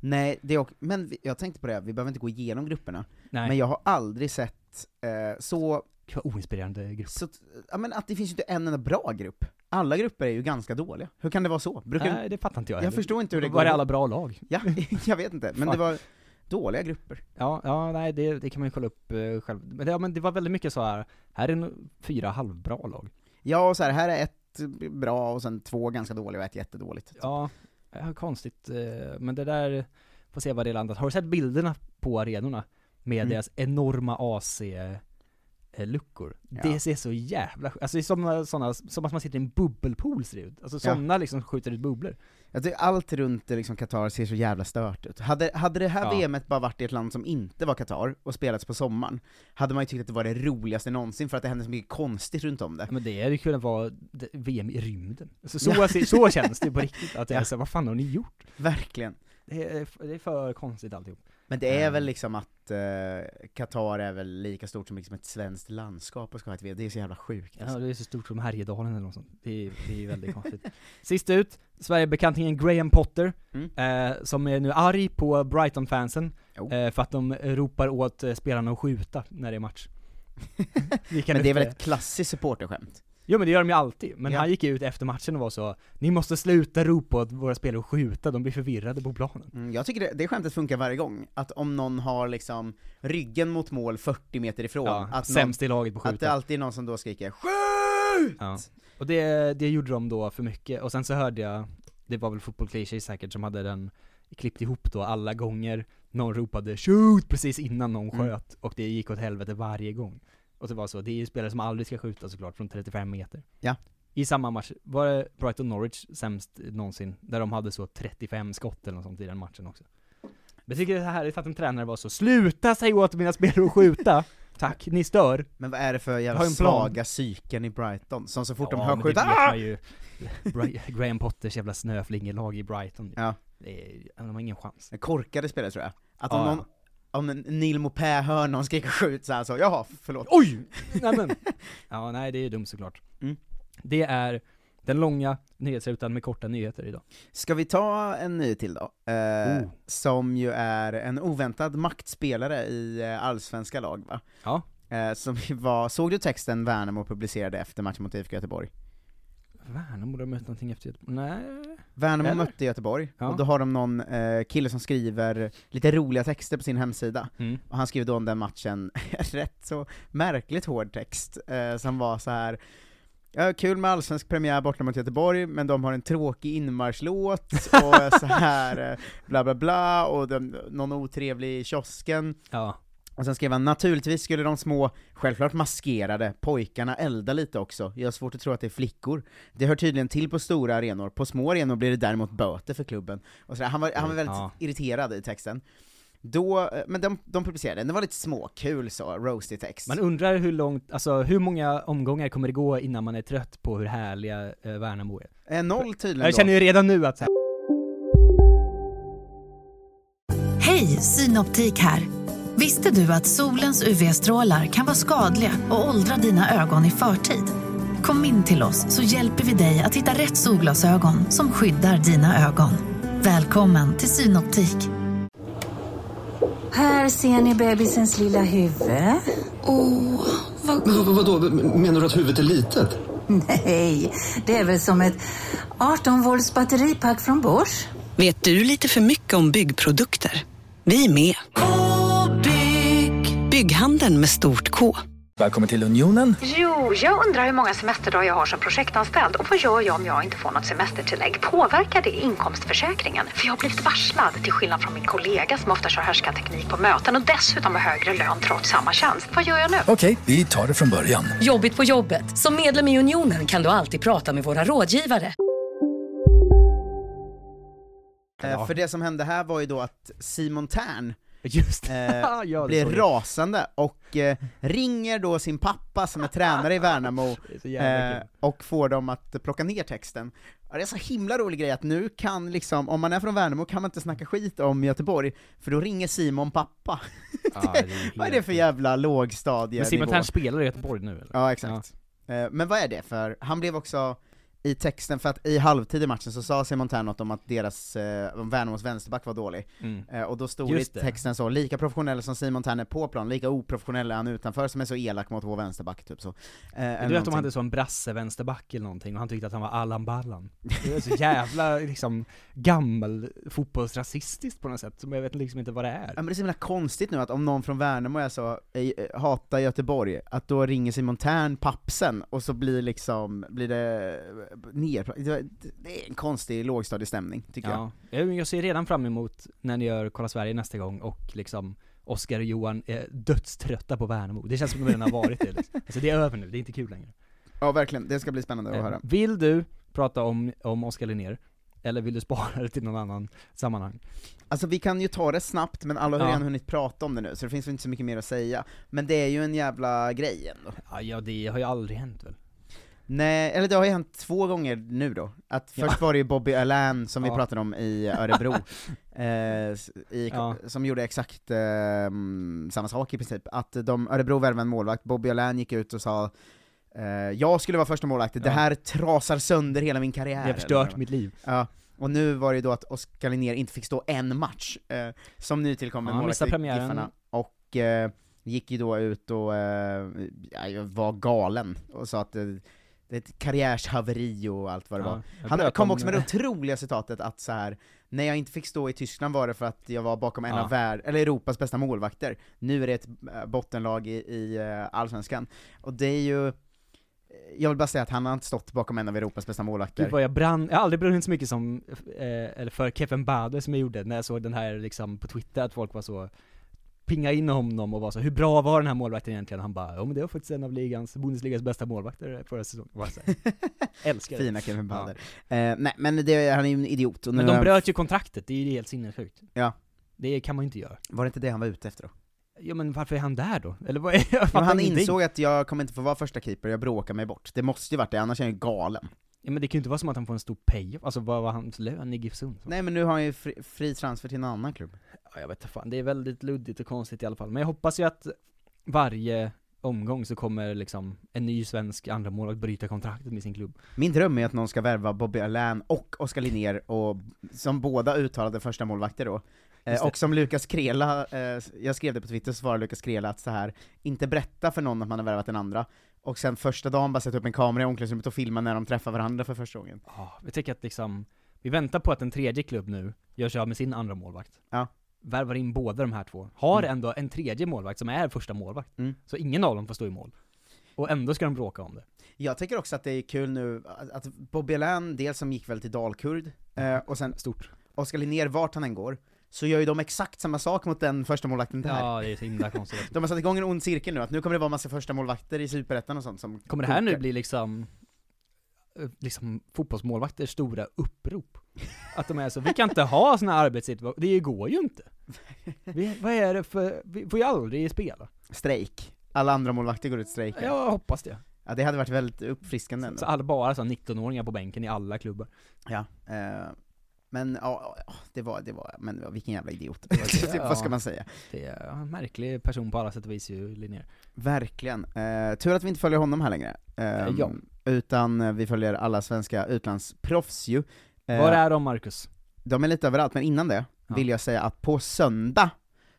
Nej, det är också, men jag tänkte på det, vi behöver inte gå igenom grupperna, Nej, men jag har aldrig sett eh, så, det var oinspirerande grupp. så, ja men att det finns ju inte en enda bra grupp. Alla grupper är ju ganska dåliga. Hur kan det vara så? Brukar, Nej, det fattar inte jag jag heller. förstår inte hur det Var är går. alla bra lag? Ja, jag vet inte, men det var dåliga grupper. Ja, ja nej det, det kan man ju kolla upp eh, själv. Men det, ja, men det var väldigt mycket så här. här är fyra halvbra lag. Ja, och så här, här är ett bra och sen två ganska dåliga och ett jättedåligt. Ja, ja konstigt. eh, Men det där, får se vad det landat. Har du sett bilderna på arenorna? Med Mm. deras enorma AC-luckor. Ja. Det ser så jävla alltså det är som, såna, som att man sitter i en bubbelpool ser det ut. Alltså Ja. sådana liksom skjuter ut bubblor. Jag tycker allt runt liksom Qatar ser så jävla stört ut. Hade, hade det här Ja. VMet bara varit i ett land som inte var Qatar, och spelats på sommaren, hade man ju tyckt att det var det roligaste någonsin, för att det hände så mycket konstigt runt om det. Men det hade ju kunnat vara VM i rymden. Alltså, så, Ja. ser- så känns det på riktigt, att det är Ja. så, vad fan har ni gjort? Verkligen. Det är, det är för konstigt alltihop. Men det är Mm. väl liksom att eh, Qatar är väl lika stort som liksom ett svenskt landskap och ska ha ett VM, det är så jävla sjukt. Ja, Alltså. det är så stort som Härjedalen eller något sånt. Det är, det är väldigt konstigt. Sist ut, Sverigebekantingen Graham Potter, Mm. eh, som är nu arg på Brighton-fansen, eh, för att de ropar åt eh, spelarna att skjuta när det är match. Men det är väl eh, ett klassiskt supporterskämt? Jo men det gör de ju alltid, men Ja. han gick ut efter matchen och var så Ni måste sluta ropa åt våra spelare att skjuta, de blir förvirrade på planen. Mm, jag tycker det, det skämtet funkar varje gång, att om någon har liksom ryggen mot mål 40 meter ifrån, Ja, att, någon, sämst i laget på att att det skjuta. alltid är någon som då skriker 'SKJUT!' Ja. Och det, det gjorde de då för mycket, och sen så hörde jag, det var väl Football Cliché säkert som hade den klippt ihop då alla gånger någon ropade 'shoot' precis innan någon Mm. sköt, och det gick åt helvete varje gång. Och det var så, det är ju spelare som aldrig ska skjuta såklart från 35 meter. Ja. i samma match, var det Brighton-Norwich sämst någonsin? Där de hade så 35 skott eller något sånt i den matchen också. Men jag tycker det är härligt att en tränare var så 'Sluta säga åt mina spelare att skjuta! Tack, ni stör!' Men vad är det för jävla svaga psyken i Brighton? Som så fort de Ja, hör men skjuta, det "Ah!" ju. Graham Potters jävla snöflingelag i Brighton. Ja. Det är, de har ingen chans. Korkade spelare tror jag. Att om ja. någon, om Neil Maupin hör någon skrika skjut så här så, jaha, förlåt. Oj! Nämen! Ja, nej det är dumt såklart. Mm. Det är den långa nyhetsrutan med korta nyheter idag. Ska vi ta en ny till då? Eh, Oh. Som ju är en oväntad maktspelare i eh, allsvenska lag va? Ja. Eh, som ju var, såg du texten Värnamo publicerade efter matchen mot IFK Göteborg? Värnamo ha mött någonting efter Göteborg. Nej. Värnamo Eller? mötte Göteborg, Ja. och då har de någon eh, kille som skriver lite roliga texter på sin hemsida, Mm. och han skriver då om den matchen rätt så märkligt hård text, eh, som var så här. Ja, kul med allsvensk premiär borta mot Göteborg, men de har en tråkig inmarschlåt, och så här eh, bla bla bla, och de, någon otrevlig i kiosken. Ja. Och sen skrev han, naturligtvis skulle de små, självklart maskerade, pojkarna elda lite också. Jag har svårt att tro att det är flickor. Det hör tydligen till på stora arenor, på små arenor blir det däremot böter för klubben. Och sådär. Han, var, han var väldigt Ja. irriterad i texten. Då, eh, men de, de publicerade den, det var lite småkul så, roasty text. Man undrar hur långt, alltså hur många omgångar kommer det gå innan man är trött på hur härliga eh, Värnamo är? Eh, noll tydligen Jag då. känner ju redan nu att så här, Hej, Synoptik här. Visste du att solens UV-strålar kan vara skadliga och åldra dina ögon i förtid? Kom in till oss så hjälper vi dig att hitta rätt solglasögon som skyddar dina ögon. Välkommen till Synoptik. Här ser ni bebisens lilla huvud. Åh, vad... Men vadå, menar du att huvudet är litet? Nej, det är väl som ett 18 volts batteripack från Bors. Vet du lite för mycket om byggprodukter? Vi är med. Bygg Bygghandeln med stort K. Välkommen till Unionen. Jo, jag undrar hur många semesterdagar jag har som projektanställd och vad gör jag om jag inte får något semestertillägg? Påverkar det inkomstförsäkringen? För jag har blivit varslad, till skillnad från min kollega som ofta kör härskarteknik på möten och dessutom har högre lön trots samma tjänst. Vad gör jag nu? Okej, vi tar det från början. Jobbigt på jobbet. Som medlem i Unionen kan du alltid prata med våra rådgivare. Eh, För det som hände här var ju då att Simon Tern Just eh, Ja, jag. rasande och eh, ringer då sin pappa som är tränare i Värnamo eh, och får dem att plocka ner texten. Ja, det är så himla rolig grej att nu kan liksom, om man är från Värnamo kan man inte snacka skit om Göteborg, för då ringer Simon pappa. Ja, det vad är det för jävla lågstadie Men Simon Tern spelar i Göteborg nu eller? Ja, exakt. Eh, Men vad är det för, han blev också i texten, för att i halvtid i matchen så sa Simon Tern något om att deras, eh, om Värnamos vänsterback var dålig, Mm. eh, och då stod Just det i texten så, lika professionell som Simon Tern är på plan, lika oprofessionell är han utanför som är så elak mot vår vänsterback, typ så. Eh, Du vet någonting. han hade så en brasse vänsterback eller någonting och han tyckte att han var Allan Ballan. Det är så jävla liksom gammal fotbollsrasistiskt på något sätt, som jag vet liksom inte vad det är. Ja men det är så himla konstigt nu att om någon från Värnamo är så, eh, hatar Göteborg, att då ringer Simon Tern pappsen, och så blir liksom, blir det ner, det- är en konstig lågstadiestämning, tycker jag. Ja, jag, jag ser redan fram emot när ni gör Kolla Sverige nästa gång och liksom Oskar och Johan är dödströtta på Värnamo. Det känns som att de redan har varit det liksom. Alltså det är över nu, det är inte kul längre. Ja verkligen, det ska bli spännande att Eh, höra. Vill du prata om, om Oskar Linnér? Eller vill du spara det till någon annan sammanhang? Alltså vi kan ju ta det snabbt, men alla har Ja. redan hunnit prata om det nu, så det finns väl inte så mycket mer att säga. Men det är ju en jävla grej ändå. Ja, ja det har ju aldrig hänt väl? Nej, eller det har ju hänt två gånger nu då. Att Ja. först var det ju Bobby Allan som vi Ja. pratade om i Örebro, eh, i, Ja. som gjorde exakt eh, mm, samma sak i princip. Att de, Örebro värvade en målvakt, Bobby Allan gick ut och sa eh, jag skulle vara första målvakt, det här trasar sönder hela min karriär. Det har förstört mitt liv. Ja, och nu var det ju då att Oskar Linnér inte fick stå en match, eh, som nytillkommen Ja, målvakt i. Giffarna, och eh, gick ju då ut och eh, var galen, och sa att eh, det är ett karriärshaveri och allt vad det Ja, var. Han kom om- också med det otroliga citatet att så här när jag inte fick stå i Tyskland var det för att jag var bakom en Ja. av värld, eller Europas bästa målvakter. Nu är det ett äh, bottenlag i, i äh, Allsvenskan. Och det är ju, jag vill bara säga att han har inte stått bakom en av Europas bästa målvakter. Gud vad jag brann, jag har aldrig brunnit så mycket som, eh, eller för Kevin Bader som jag gjorde när jag såg den här liksom på Twitter att folk var så pinga in honom och vara så hur bra var den här målvakten egentligen? Han bara, ja men det var faktiskt en av ligans, Bundesligas bästa målvakter förra säsongen. Älskar det. Fina Kevin Bader. Eh, nej, men det, han är ju en idiot. Men de bröt ju kontraktet, det är ju helt sinnessjukt. Ja. Det kan man ju inte göra. Var det inte det han var ute efter då? Ja men varför är han där då? Eller vad är, jag Ja, han insåg att jag kommer inte få vara första keeper, jag bråkar mig bort. Det måste ju varit det, annars är jag ju galen. Ja men det kan ju inte vara som att han får en stor pay alltså vad var hans lön i GIF Sundsvall? Nej men nu har han ju fri, fri transfer till en annan klubb. Ja, jag vet fan, det är väldigt luddigt och konstigt i alla fall. Men jag hoppas ju att varje omgång så kommer liksom en ny svensk andra målvakt bryta kontraktet med sin klubb. Min dröm är att någon ska värva Bobby Allain och Oskar Linnér, och, som båda uttalade första målvakter då. Eh, och som Lukas Krela, eh, jag skrev det på Twitter, så svarade Lukas Krela att så här inte berätta för någon att man har värvat den andra, och sen första dagen bara sätta upp en kamera i omklädningsrummet och filma när de träffar varandra för första gången. Ja, jag tycker att liksom, vi väntar på att en tredje klubb nu gör sig av med sin andra målvakt. Ja. Värvar in båda de här två. Har Mm. ändå en tredje målvakt som är första målvakt. Mm. Så ingen av dem får stå i mål. Och ändå ska de bråka om det. Jag tycker också att det är kul nu att- Bobby Allain, dels som gick väl till Dalkurd, eh, och sen Stort. Oskar Linnér, vart han än går, så gör ju de exakt samma sak mot den första målvakten där. Ja, det är så himla konstigt. De har satt igång en ond cirkel nu, att nu kommer det vara massa första målvakter i Superettan och sånt som Kommer det här nu kokar. bli liksom, eh, liksom fotbollsmålvakters stora upprop? Att de är så, vi kan inte ha såna arbetssituationer, det går ju inte. Vi, vad är det för, vi får ju aldrig spela. Strejk. Alla andra målvakter går ut strejk. Jag hoppas det. Ja, det hade varit väldigt uppfriskande ändå. Så alla bara så 19-åringar på bänken i alla klubbar. Ja, eh, men ja, ja, det var, det var, men vilken jävla idiot. Typ, Vad ska man säga? Det är en märklig person på alla sätt och vis ju, Linnér. Verkligen. Eh, tur att vi inte följer honom här längre. Eh, ja. Utan eh, vi följer alla svenska utlandsproffs ju. Eh, Var är de Marcus? De är lite överallt, men innan det Ja. vill jag säga att på söndag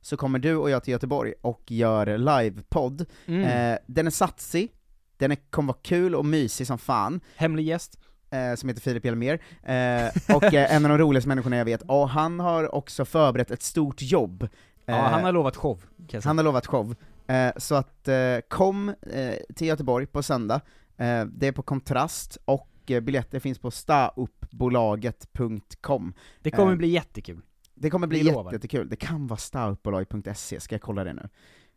så kommer du och jag till Göteborg och gör livepodd. Mm. Eh, den är satsig, den är, kommer vara kul och mysig som fan. Hemlig gäst. Eh, som heter Filip Hjelmér, eh, och eh, en av de roligaste människorna jag vet, och han har också förberett ett stort jobb. Ja, Eh, han har lovat show. kan jag säga. han har lovat show. Eh, så att eh, kom eh, till Göteborg på söndag, eh, det är på Kontrast, och eh, biljetter finns på stauppbolaget.com. Det kommer Eh, bli jättekul. Det kommer bli Vi lovar. jättekul, det kan vara stauppbolag.se, ska jag kolla det nu?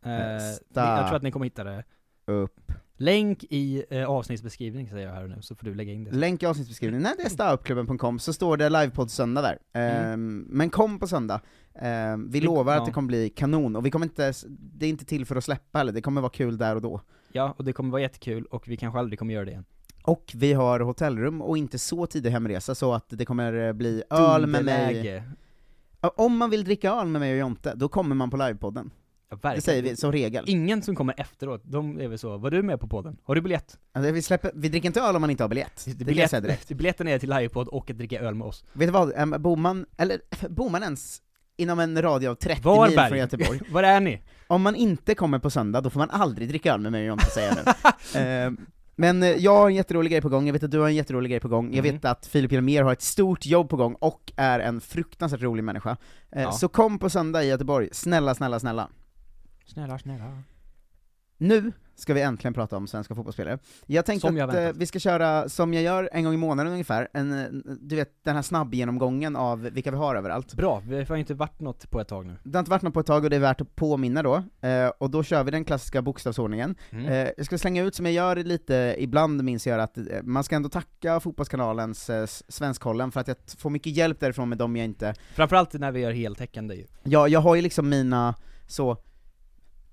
Eh, sta- jag tror att ni kommer hitta det. Upp. Länk i eh, avsnittsbeskrivning säger jag här nu, så får du lägga in det. Länk i avsnittsbeskrivningen, nej det är stauppklubben.com, så står det livepodd söndag där. Ehm, Men kom på söndag, Ehm, vi Det- lovar ja. att det kommer bli kanon, och vi kommer inte, det är inte till för att släppa heller, det kommer vara kul där och då. Ja, och det kommer vara jättekul, och vi kanske aldrig kommer göra det igen. Och vi har hotellrum och inte så tidig hemresa, så att det kommer eh, bli öl med mig. Om man vill dricka öl med mig och Jonte, då kommer man på livepodden. Ja, verkligen. Det säger vi som regel. Ingen som kommer efteråt, de är väl så, var du med på podden? Har du biljett? Alltså, vi, släpper, vi dricker inte öl om man inte har biljett, det kan jag säga direkt. Biljetten är till livepodd och att dricka öl med oss. Vet du vad, bor man, eller bor man ens inom en radie av 30 mil Varberg. från Göteborg, Var är ni? om man inte kommer på söndag, då får man aldrig dricka öl med mig säger jag nu. Ehm, Men eh, jag har en jätterolig grej på gång, jag vet att du har en jätterolig grej på gång, jag Mhm. vet att Filip Hjelmér har ett stort jobb på gång, och är en fruktansvärt rolig människa. Eh, Ja. Så kom på söndag i Göteborg, snälla, snälla, snälla. Snälla, snälla. Nu ska vi äntligen prata om svenska fotbollsspelare. Jag tänkte Som jag att eh, väntat. vi ska köra, som jag gör en gång i månaden ungefär, en, du vet den här snabbgenomgången av vilka vi har överallt. Bra, vi har inte varit något på ett tag nu. Det har inte varit något på ett tag och det är värt att påminna då, eh, och då kör vi den klassiska bokstavsordningen. Mm. Eh, jag ska slänga ut, som jag gör lite ibland minns jag att man ska ändå tacka Fotbollskanalens eh, Svenskkollen för att jag får mycket hjälp därifrån med dem jag inte Framförallt när vi gör heltäckande ju. Ja, jag har ju liksom mina, så,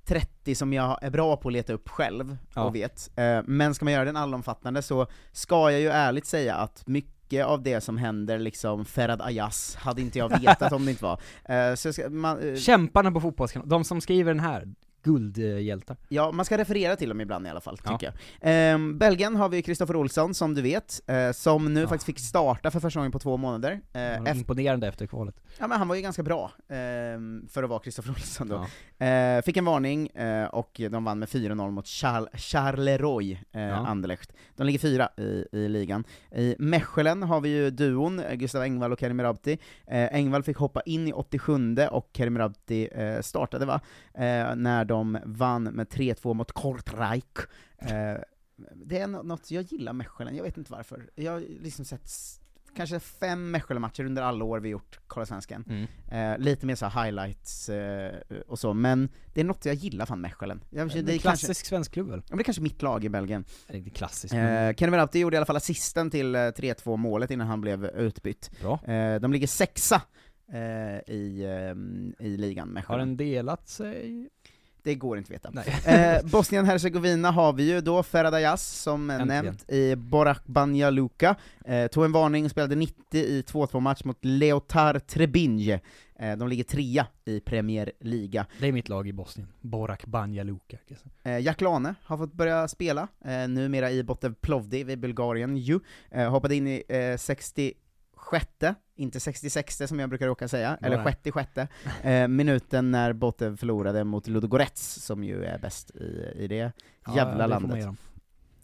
30 som jag är bra på att leta upp själv, Ja. och vet. Eh, men ska man göra den allomfattande så ska jag ju ärligt säga att mycket av det som händer liksom Ferhat Ayaz hade inte jag vetat om det inte var. Eh, så ska, man, eh, Kämparna på fotbollskanalen, de som skriver den här, guldhjältar. Ja, man ska referera till dem ibland i alla fall, Ja. tycker jag. Ehm, Belgien har vi Kristoffer Olsson, som du vet, eh, som nu Ja. faktiskt fick starta för första gången på två månader. Eh, efter, Imponerande efter kvalet. ja men han var ju ganska bra, ehm, för att vara Kristoffer Olsson då. Ja. Eh, fick en varning, eh, och de vann med 4-0 mot Charl Charleroi, eh, Ja. Anderlecht. De ligger fyra i, i ligan. I Mechelen har vi ju duon, eh, Gustav Engvall och Kerim Rabti. Eh, Engvall fick hoppa in i 87 och Kerim Rabti eh, startade va, eh, när de vann med 3-2 mot Kortrijk. Eh, det är nå- något, jag gillar Mechelen, jag vet inte varför. Jag har liksom sett kanske fem Mechelen-matcher under alla år vi gjort Kolla Svensken. Mm. Eh, lite mer så highlights eh, och så, men det är något jag gillar fan Mechelen. Jag, Det är det är klassisk kanske, svensk klubb väl? ja, det är kanske mitt lag i Belgien. Är klassiskt. Eh, Kenny Benauti gjorde i alla fall assisten till eh, 3-2 målet innan han blev utbytt. Bra. Eh, de ligger sexa eh, i, eh, i ligan, Har Mechelen. den delat sig? Det går inte att veta. Eh, bosnien herzegovina har vi ju då Ferhadayas, som Äntligen. nämnt, i Borak Banja Luka. Eh, tog en varning och spelade 90 i 2-2 match mot Leotard Trebinje. Eh, de ligger trea i Premier Liga. Det är mitt lag i Bosnien, Borak Banja Luka. Eh, Jack Lane har fått börja spela, eh, numera i Botev Plovdiv i Bulgarien ju. Eh, hoppade in i eh, 60 sjätte, inte 66 som jag brukar råka säga, Nej. eller sjätte sjätte, eh, minuten när Botev förlorade mot Ludogorets, som ju är bäst i, i det ja, jävla det landet.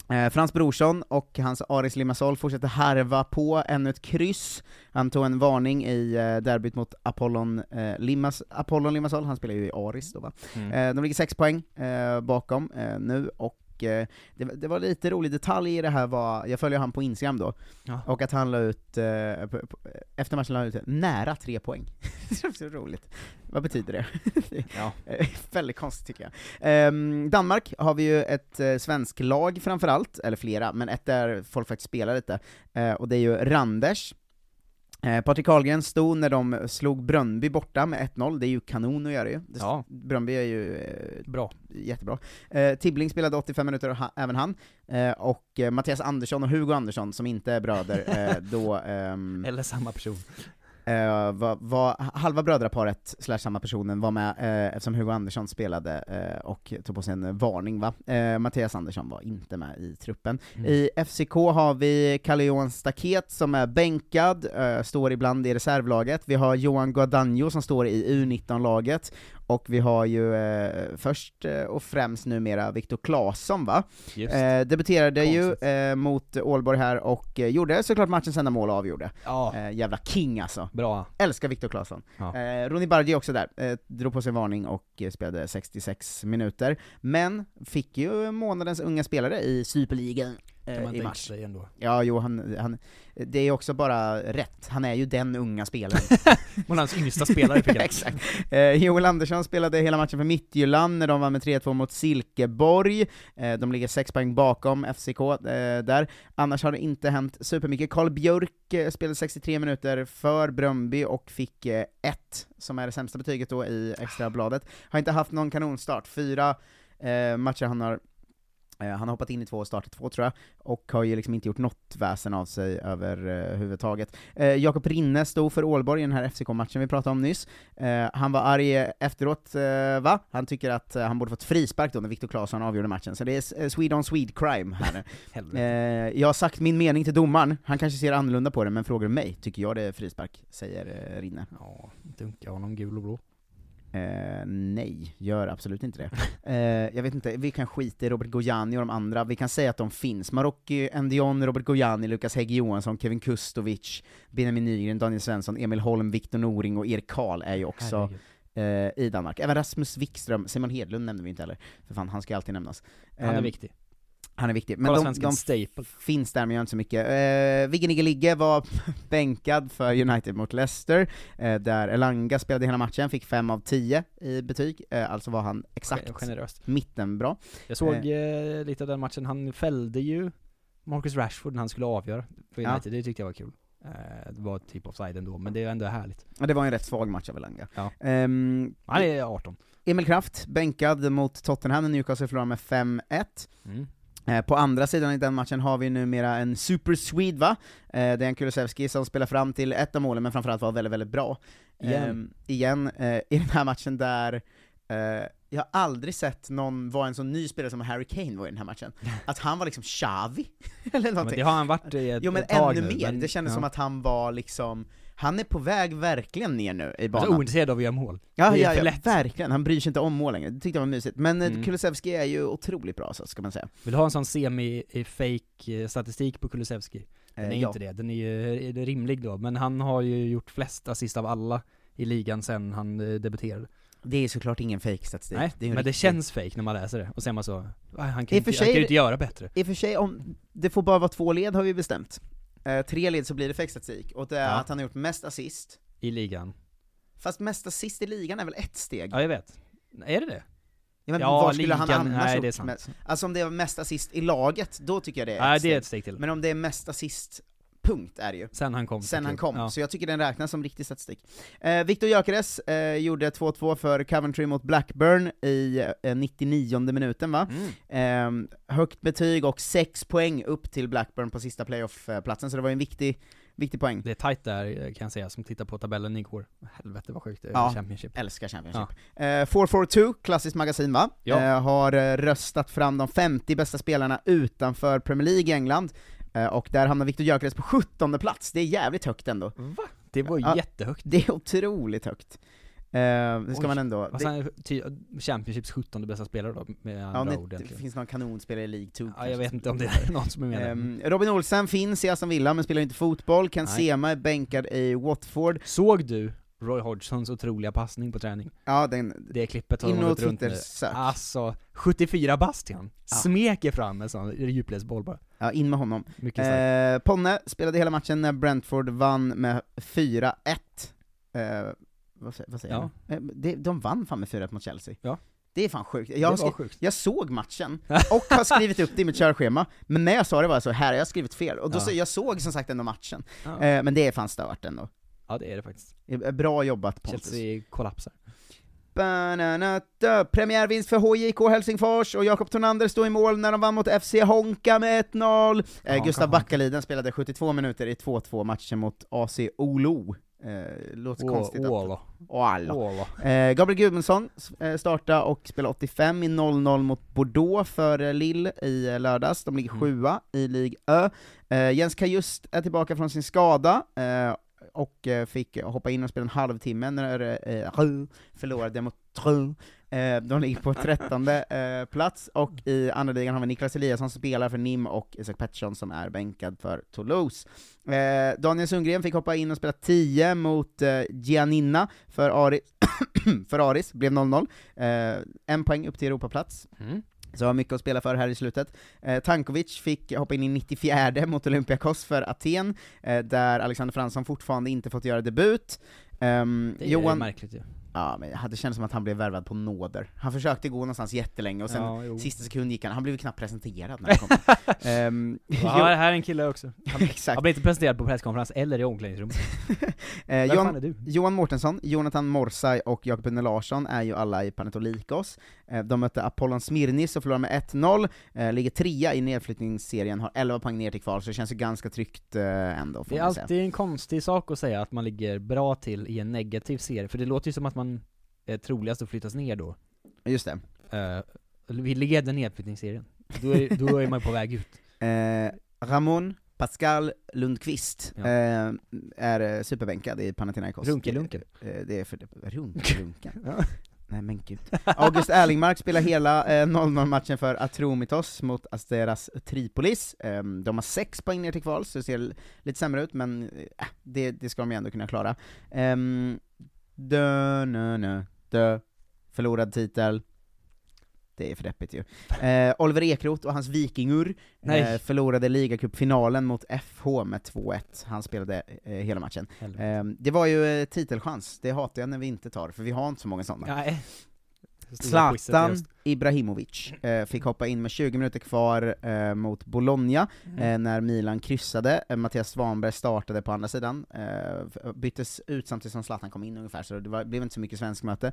Eh, Frans Brorsson och hans Aris Limassol fortsätter harva på ännu ett kryss. Han tog en varning i eh, derbyt mot Apollon, eh, Limas, Apollon Limassol, han spelar ju i Aris då va. Mm. Eh, de ligger sex poäng eh, bakom eh, nu, och eh, det, det var lite rolig detalj i det här var, jag följer han på Instagram då, Ja. och att han la ut, eh, på, på, efter matchen la han ut nära tre poäng. det var så roligt. Vad betyder det? Ja. Väldigt konstigt tycker jag. Ehm, Danmark har vi ju ett eh, svensk lag framförallt, eller flera, men ett där folk faktiskt spelar lite, eh, och det är ju Randers. Eh, Patrik Karlgren stod när de slog Bröndby borta med 1-0, det är ju kanon att göra ju. Det- Ja. Bröndby är ju eh, Bra. jättebra. Eh, Tibbling spelade 85 minuter, ha, även han, eh, och eh, Mattias Andersson och Hugo Andersson, som inte är bröder, eh, då ehm, Eller samma person. Eh, var, var halva brödraparet, slash samma personen, var med eh, eftersom Hugo Andersson spelade eh, och tog på sig en varning va. Eh, Mattias Andersson var inte med i truppen. Mm. I FCK har vi Kalle Johan Staket som är bänkad, eh, står ibland i reservlaget. Vi har Johan Guadagno som står i U19-laget, och vi har ju eh, först eh, och främst numera Viktor Claesson va? Just. Eh, debuterade ju eh, mot Ålborg här och eh, gjorde såklart matchens enda mål och avgjorde. Ja. Eh, jävla king alltså. Bra. Älskar Viktor Claesson. Ja. Eh, Ronny Bardi också där, eh, drog på sig varning och eh, spelade 66 minuter, men fick ju månadens unga spelare i Superligan eh, man i mars. sig ändå. Ja, jo, han, han, det är också bara rätt, han är ju den unga spelaren. Hans yngsta spelare fick. Exakt. Eh, Joel Andersson spelade hela matchen för Midtjylland när de vann med 3-2 mot Silkeborg. Eh, de ligger sex poäng bakom FCK eh, där. Annars har det inte hänt supermycket. Karl Björk eh, spelade 63 minuter för Bröndby och fick eh, ett, som är det sämsta betyget då i extrabladet. Har inte haft någon kanonstart. Fyra eh, matcher han har Eh, Han har hoppat in i två och startat två tror jag, och har ju liksom inte gjort något väsen av sig överhuvudtaget. Eh, Jakob Rinne stod för Ålborg i den här FCK-matchen vi pratade om nyss. Eh, han var arg efteråt, eh, va? Han tycker att eh, han borde fått frispark då när Viktor Claesson avgjorde matchen, så det är eh, Swede on Swede crime här nu. Eh, jag har sagt min mening till domaren, han kanske ser annorlunda på det, men frågar mig tycker jag det är frispark, säger eh, Rinne. Ja, dunka honom gul och blå. Eh, nej, gör absolut inte det. Eh, jag vet inte, vi kan skita i Robert Gojani och de andra, vi kan säga att de finns. Marocki, Endion, Robert Gojani, Lukas Hägg Johansson, Kevin Kustovic, Benjamin Nygren, Daniel Svensson, Emil Holm, Viktor Noring och Erik Karl är ju också eh, i Danmark. Även Rasmus Wikström, Simon Hedlund nämnde vi inte heller, för fan, han ska alltid nämnas. Han är Eh, viktig. Han är viktig, men Kolla de, de staple. finns där men gör inte så mycket. Eh, Vigge Nigge Ligge var bänkad för United mot Leicester, eh, där Elanga spelade hela matchen, fick 5 av 10 i betyg, eh, alltså var han exakt Generöst. mittenbra. Jag såg Eh, eh, lite av den matchen, han fällde ju Marcus Rashford när han skulle avgöra för Ja. United, det tyckte jag var kul. Eh, det var typ offside ändå, men det är ändå härligt. Ja, det var en rätt svag match av Elanga. Ja. Ehm, Han är 18. Emil Kraft, bänkad mot Tottenham, Newcastle förlorade med 5-1. Mm. Eh, På andra sidan i den matchen har vi numera en super Swede va? Eh, Det är en Kulusevski som spelar fram till ett av målen, men framförallt var väldigt, väldigt bra. Igen. Ehm, igen, eh, i den här matchen där eh, jag har aldrig sett någon vara en så ny spelare som Harry Kane var i den här matchen. Att han var liksom Xavi, eller Ja, men någonting. det har han varit i ett, Jo men ett tag ännu nu, mer, men- det kändes ja. som att han var liksom, han är på väg verkligen ner nu i banan. ointresserad av att göra mål. Ja, det är ja, ja verkligen, han bryr sig inte om mål längre, det tyckte jag var mysigt. Men mm. Mm. Kulusevski är ju otroligt bra så ska man säga. Vill du ha en sån semi-fake statistik på Kulusevski? Den är Eh, ju ja. inte det, den är ju är det rimlig då, men han har ju gjort flest assist av alla i ligan sen han eh, debuterade. Det är såklart ingen fake statistik Nej, det är men det riktig- känns fake när man läser det, och sen man så, "Ah, han kan, inte, för han sig- kan ju inte göra bättre. I och för sig, om det får bara vara två led har vi bestämt. Eh, tre led så blir det för statistik, och det är Ja. att han har gjort mest assist, I ligan. fast mest assist i ligan är väl ett steg? Ja, jag vet. Är det det? Ja, men Ja, var skulle han ligan- annars nej, det är sant. med- Alltså om det är mest assist i laget, då tycker jag det är Nej, ett det är steg. ett steg till. Men om det är mest assist, punkt är det ju. Sen han kom. Sen till han kom, Ja. så jag tycker den räknas som riktig statistik. Eh, Viktor Gyökeres eh, gjorde 2-2 för Coventry mot Blackburn i eh, 99 minuten va? Mm. Eh, högt betyg och 6 poäng upp till Blackburn på sista playoff-platsen, så det var en viktig, viktig poäng. Det är tight där kan jag säga, som tittar på tabellen igår. Helvete vad sjukt det är Ja, Championship. älskar Championship. Eh, 442, klassiskt magasin va? Ja. Eh, har eh, röstat fram de 50 bästa spelarna utanför Premier League i England, eh, och där hamnar Viktor Gyökeres på 17 plats, det är jävligt högt ändå. Va? Det var Ja, jättehögt. Det är otroligt högt. Eh, det ska Oj. man ändå... Och sen ty, Championships 17 bästa spelare då, med Ja, andra det, ord det egentligen. finns någon kanonspelare i League 2 Ja, jag vet inte om det är någon som är med. Ehm, Robin Olsen finns i Aston Villa, men spelar inte fotboll. Ken Nej. Sema är bänkad i Watford. Såg du Roy Hodgsons otroliga passning på träning? Ja, den... Det klippet har de gått runt nu. Twitter-sök. Alltså, 74 bast han. Ja. Smeker fram en sån djupledsboll bara. Ja, in med honom. Mycket. Eh, Ponne spelade hela matchen när Brentford vann med 4-1. Eh, vad, vad säger Ja. jag? Eh, de vann fan med 4-1 mot Chelsea. Ja. Det är fan sjukt. Jag, har skri- sjukt. jag såg matchen, och har skrivit upp det i mitt körschema, men när jag sa det var jag så, här har jag skrivit fel, och då Ja. så, jag såg som sagt ändå matchen. Ja. Eh, men det är fan stört ändå. Ja, det är det faktiskt. Bra jobbat Pontus. Chelsea kollapsar. Bananata. Premiärvinst för HJK Helsingfors, och Jakob Tornander stod i mål när de vann mot FC Honka med 1-0. Eh, Gustav. Backaliden spelade 72 minuter i 2-2 matchen mot AC Olo. Eh, låter Å- konstigt. Ålo. Ålo. Ålo. Eh, Gabriel Gudmundsson eh, startade och spelade 85 i 0-0 mot Bordeaux för eh, Lille i eh, lördags, de ligger Mm. sjua i Ligue Ö. Jens Kajust är tillbaka från sin skada, och eh, fick hoppa in och spela en halvtimme när eh, Rue förlorade mot Trö. Eh, de ligger på trettonde plats, och i andra ligan har vi Niklas Eliasson som spelar för NIM och Isak Pettersson som är bänkad för Toulouse. Daniel Sundgren fick hoppa in och spela 10 mot eh, Giannina för Aris, för Aris, blev 0-0. En poäng upp till Europaplats. Mm. Så har mycket att spela för här i slutet. Eh, Tankovic fick hoppa in i 94 mot Olympiakos för Aten, eh, där Alexander Fransson fortfarande inte fått göra debut. Ehm, Det är Johan, märkligt ju. Ja, men det kändes som att han blev värvad på nåder. Han försökte gå någonstans jättelänge, och sen Ja, sista sekund gick han, han blev knappt presenterad när han kom. Ehm, Ja, här är en kille också. Han, Exakt. han blir inte presenterad på presskonferens eller i omklädningsrummet. Eh, Johan? Johan Mårtensson, Jonathan Morsay och Jakob Une Larsson är ju alla i Panetolikos. Eh, de mötte Apollon Smirnis och förlorade med 1-0, eh, ligger trea i nedflyttningsserien, har 11 poäng ner till kval, så det känns ju ganska tryggt eh, ändå, Det är alltid en konstig sak att säga att man ligger bra till i en negativ serie, för det låter ju som att man är troligast att flyttas ner då. Just det. Uh, vi leder nedflyttningsserien. Då är, då är man på väg ut. Eh, Ramon Pascal Lundqvist Ja. eh, är eh, superbänkad i Panathinaikos. Runkelunken. Eh, det är för Runkelunken. Ja. Nej men gud. August Erlingmark spelar hela eh, 0-0-matchen för Atromitos mot Asteras Tripolis. Eh, de har sex poäng ner till kval, så det ser lite sämre ut, men eh, det, det ska de ju ändå kunna klara. Dö, nö, nö, dö. Förlorad titel. Det är för deppigt ju. Eh, Oliver Ekroth och hans Vikingur eh, förlorade ligacupfinalen mot FH med 2-1. Han spelade eh, hela matchen. Helvete. Eh, det var ju eh, titelchans, det hatar jag när vi inte tar, för vi har inte så många sådana. Nej. Zlatan. Ibrahimovic eh, fick hoppa in med 20 minuter kvar eh, mot Bologna, Mm. eh, när Milan kryssade. Eh, Mattias Svanberg startade på andra sidan, eh, byttes ut samtidigt som Zlatan kom in ungefär, så det var, blev inte så mycket svensk möte.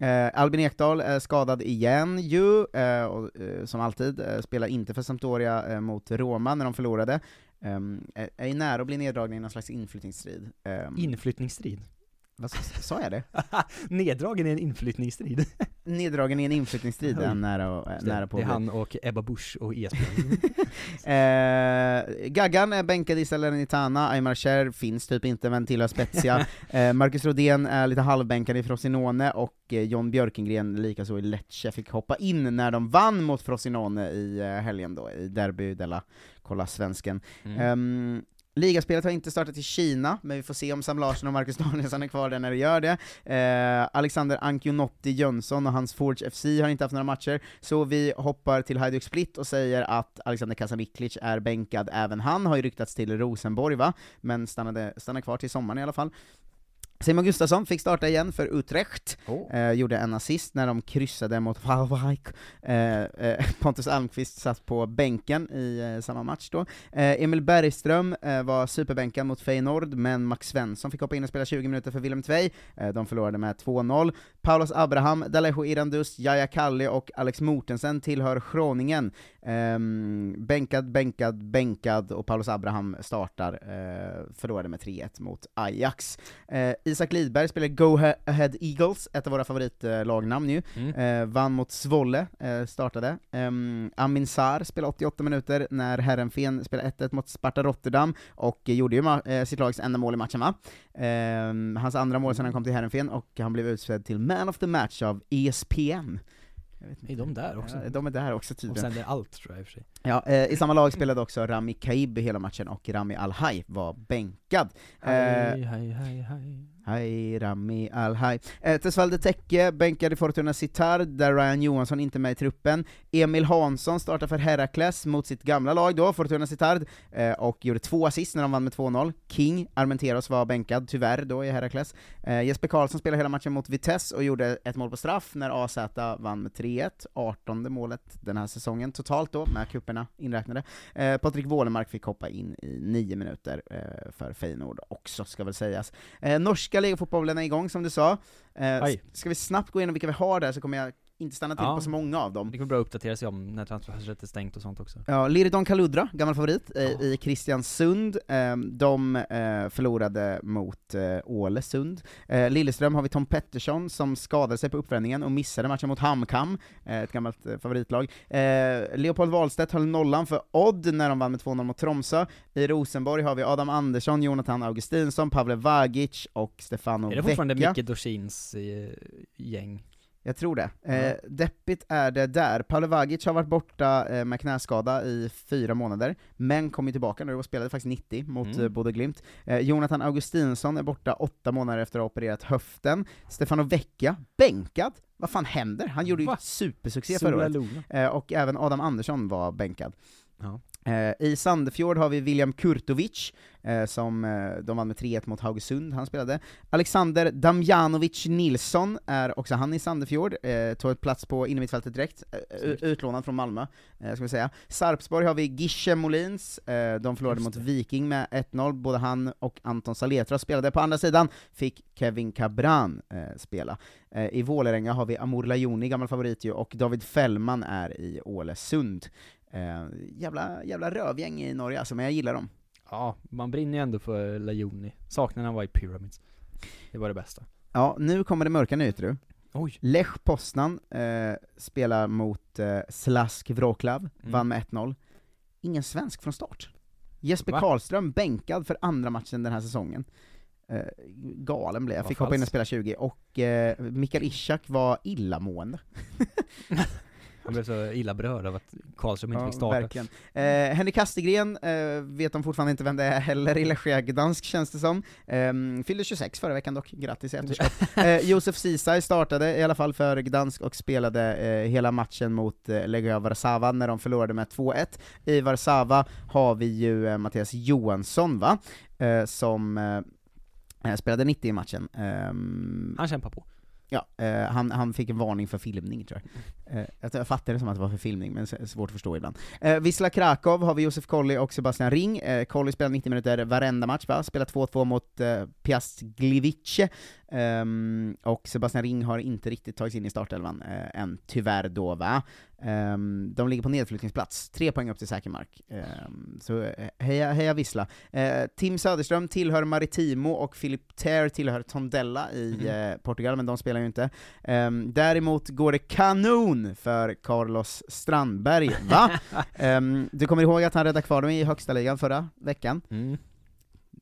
Eh, Albin Ekdal är skadad igen ju, eh, och, eh, som alltid, eh, spelar inte för Sampdoria eh, mot Roma när de förlorade. Um, är, är nära att bli neddragen i någon slags inflyttningsstrid. Um, Inflyttningsstrid. Vad sa jag det? Neddragen i en inflyttningsstrid. Neddragen i en inflyttningsstrid är nära, Just nära på det är han och Ebba Busch och E ESPN. Eh, Gaggan är bänkad i Salernitana, Aymar Cher finns typ inte men tillhör Spezia. eh, Marcus Rodén är lite halvbänkad i Frosinone, och eh, John Björkengren likaså i Lecce fick hoppa in när de vann mot Frosinone i eh, helgen då, i Derby della Kolla svensken. Mm. Ehm, Ligaspelet har inte startat i Kina, men vi får se om Sam Larsson och Marcus Danielsson är kvar där när det gör det. Eh, Alexander Ancionotti Jönsson och hans Forge FC har inte haft några matcher, så vi hoppar till Hajduk Split och säger att Alexander Kasamiklic är bänkad, även han har ju ryktats till Rosenborg va, men stannade, stannar kvar till sommaren i alla fall. Simon Gustafsson fick starta igen för Utrecht, eh, gjorde en assist när de kryssade mot Waalwijk. Eh, eh, Pontus Almqvist satt på bänken i eh, samma match då. Eh, Emil Bergström eh, var superbänkad mot Feyenoord, men Max Svensson fick hoppa in och spela 20 minuter för Willem Tvei. De förlorade med 2-0. Paulus Abraham, Dalejo Irandust, Jaja Kalli och Alex Mortensen tillhör Groningen. Ehm, bänkad, bänkad, bänkad, och Paulus Abraham startar, förlorade med 3-1 mot Ajax. Eh, Isak Lidberg spelar Go Ahead Eagles, ett av våra favoritlagnamn ju, Mm. eh, vann mot Svolle, eh, startade. Um, Amin Sar spelade 88 minuter när Herrenfen spelade 1-1 mot Sparta Rotterdam, och gjorde ju ma- eh, sitt lags enda mål i matchen va? Ehm, hans andra mål sedan han kom till Herrenfen, och han blev utsedd till Man of the Match av ESPN. Är de där också? Ja, de är där också tydligen. sänder allt tror jag i och för sig. Ja, eh, i samma lag spelade också Rami Kaib hela matchen, och Rami Al-Hai var bänkad. Hej, Eh, hej, hej, hej. Hej Rami Alhaj. Eh, Tesvalde Tecke bänkad i Fortuna Sittard, där Ryan Johansson inte är med i truppen. Emil Hansson startar för Herakles mot sitt gamla lag då, Fortuna Sittard, eh, och gjorde två assist när de vann med 2-0. King Armenteros var bänkad, tyvärr, då i Herakles. Eh, Jesper Karlsson spelade hela matchen mot Vitesse och gjorde ett mål på straff när AZ vann med 3-1, 18 målet den här säsongen totalt då, med kupperna inräknade. Eh, Patrik Wålemark fick hoppa in i nio minuter eh, för Feyenoord också, ska väl sägas. Eh, norska ligafotbollen är igång som du sa. Eh, ska vi snabbt gå igenom vilka vi har där, så kommer jag inte stanna till Ja. på så många av dem. Det kommer bra att uppdatera sig om när transferfönstret är stängt och sånt också. Ja, Liridon Kaludra, gammal favorit, eh, i Kristiansund. Eh, de eh, förlorade mot eh, Ålesund. Lilleström har vi Tom Pettersson som skadade sig på uppvärmningen och missade matchen mot Hamkam, ett gammalt favoritlag. Leopold Wahlstedt höll nollan för Odd när de vann med 2-0 mot Tromsö. I Rosenborg har vi Adam Andersson, Jonathan Augustinsson, Pavle Vagic och Stefano Är det fortfarande. Micke Dorsins gäng? Jag tror det. Eh, deppigt är det där. Paolo Vagic har varit borta eh, med knäskada i fyra månader, men kom ju tillbaka nu och spelade faktiskt 90 mot Mm. mm. Bodø Glimt. Eh, Jonathan Augustinsson är borta åtta månader efter att ha opererat höften. Stefano Vecchia, bänkad. Vad fan händer? Han gjorde ju Va? supersuccé Sola förra året. Eh, och även Adam Andersson var bänkad. Ja. Eh, I Sandefjord har vi William Kurtovic, eh, som eh, de vann med 3-1 mot Haugesund, han spelade. Alexander Damjanovic Nilsson är också han i Sandefjord, tog ett plats på innermittfältet direkt, utlånad från Malmö, ska vi säga. Sarpsborg har vi Gische Molins, de förlorade mot Viking med 1-0, både han och Anton Saletra spelade. På andra sidan fick Kevin Cabran spela. I Vålerenga har vi Amor Lajoni, gammal favorit ju, och David Fällman är i Ålesund. Eh, jävla, jävla rövgäng i Norge alltså, men jag gillar dem. Ja, man brinner ju ändå för Lajoni. Saknar han var i Pyramids. Det var det bästa. Ja, nu kommer det mörka nyheter du. Oj. Lech Poznan eh, spelar mot eh, Slask Wroclaw, Mm. vann med 1-0. Ingen svensk från start. Jesper Va? Karlström bänkad för andra matchen den här säsongen. Eh, galen blev jag, Vad fick hoppa in och spela 20, och eh, Mikael Ishak var illamående. Han blev så illa berörd av att Karlström inte Ja, fick starta. verkligen. Eh, Henrik Kastegren eh, vet de fortfarande inte vem det är heller, i Lechia Gdansk känns det som. Eh, fyllde 26 förra veckan dock, grattis i efterskott. eh, Josef Ceesay startade i alla fall för Gdansk och spelade eh, hela matchen mot eh, Legia Warszawa när de förlorade med 2-1. I Warszawa har vi ju eh, Mattias Johansson va, eh, som eh, spelade 90 i matchen. Ehm, Han kämpar på. Ja, eh, han, han fick en varning för filmning tror jag. Eh, jag, jag det som att det var för filmning, men svårt att förstå ibland. Eh, Wisla Krakow har vi Josef Colley och Sebastian Ring. Eh, Colley spelar 90 minuter varenda match, va? spelar 2-2 mot eh, Piast Gliwice, ehm, och Sebastian Ring har inte riktigt tagit sig in i startelvan eh, än, tyvärr då va. Ehm, de ligger på nedflyttningsplats, tre poäng upp till säker mark. Ehm, så eh, heja, heja Vissla. Eh, Tim Söderström tillhör Maritimo och Philip Ter tillhör Tondela i Mhm. eh, Portugal, men de spelar ju inte. Ehm, däremot går det kanon för Carlos Strandberg, va? Du kommer ihåg att han räddade kvar dem i högsta ligan förra veckan? Mm.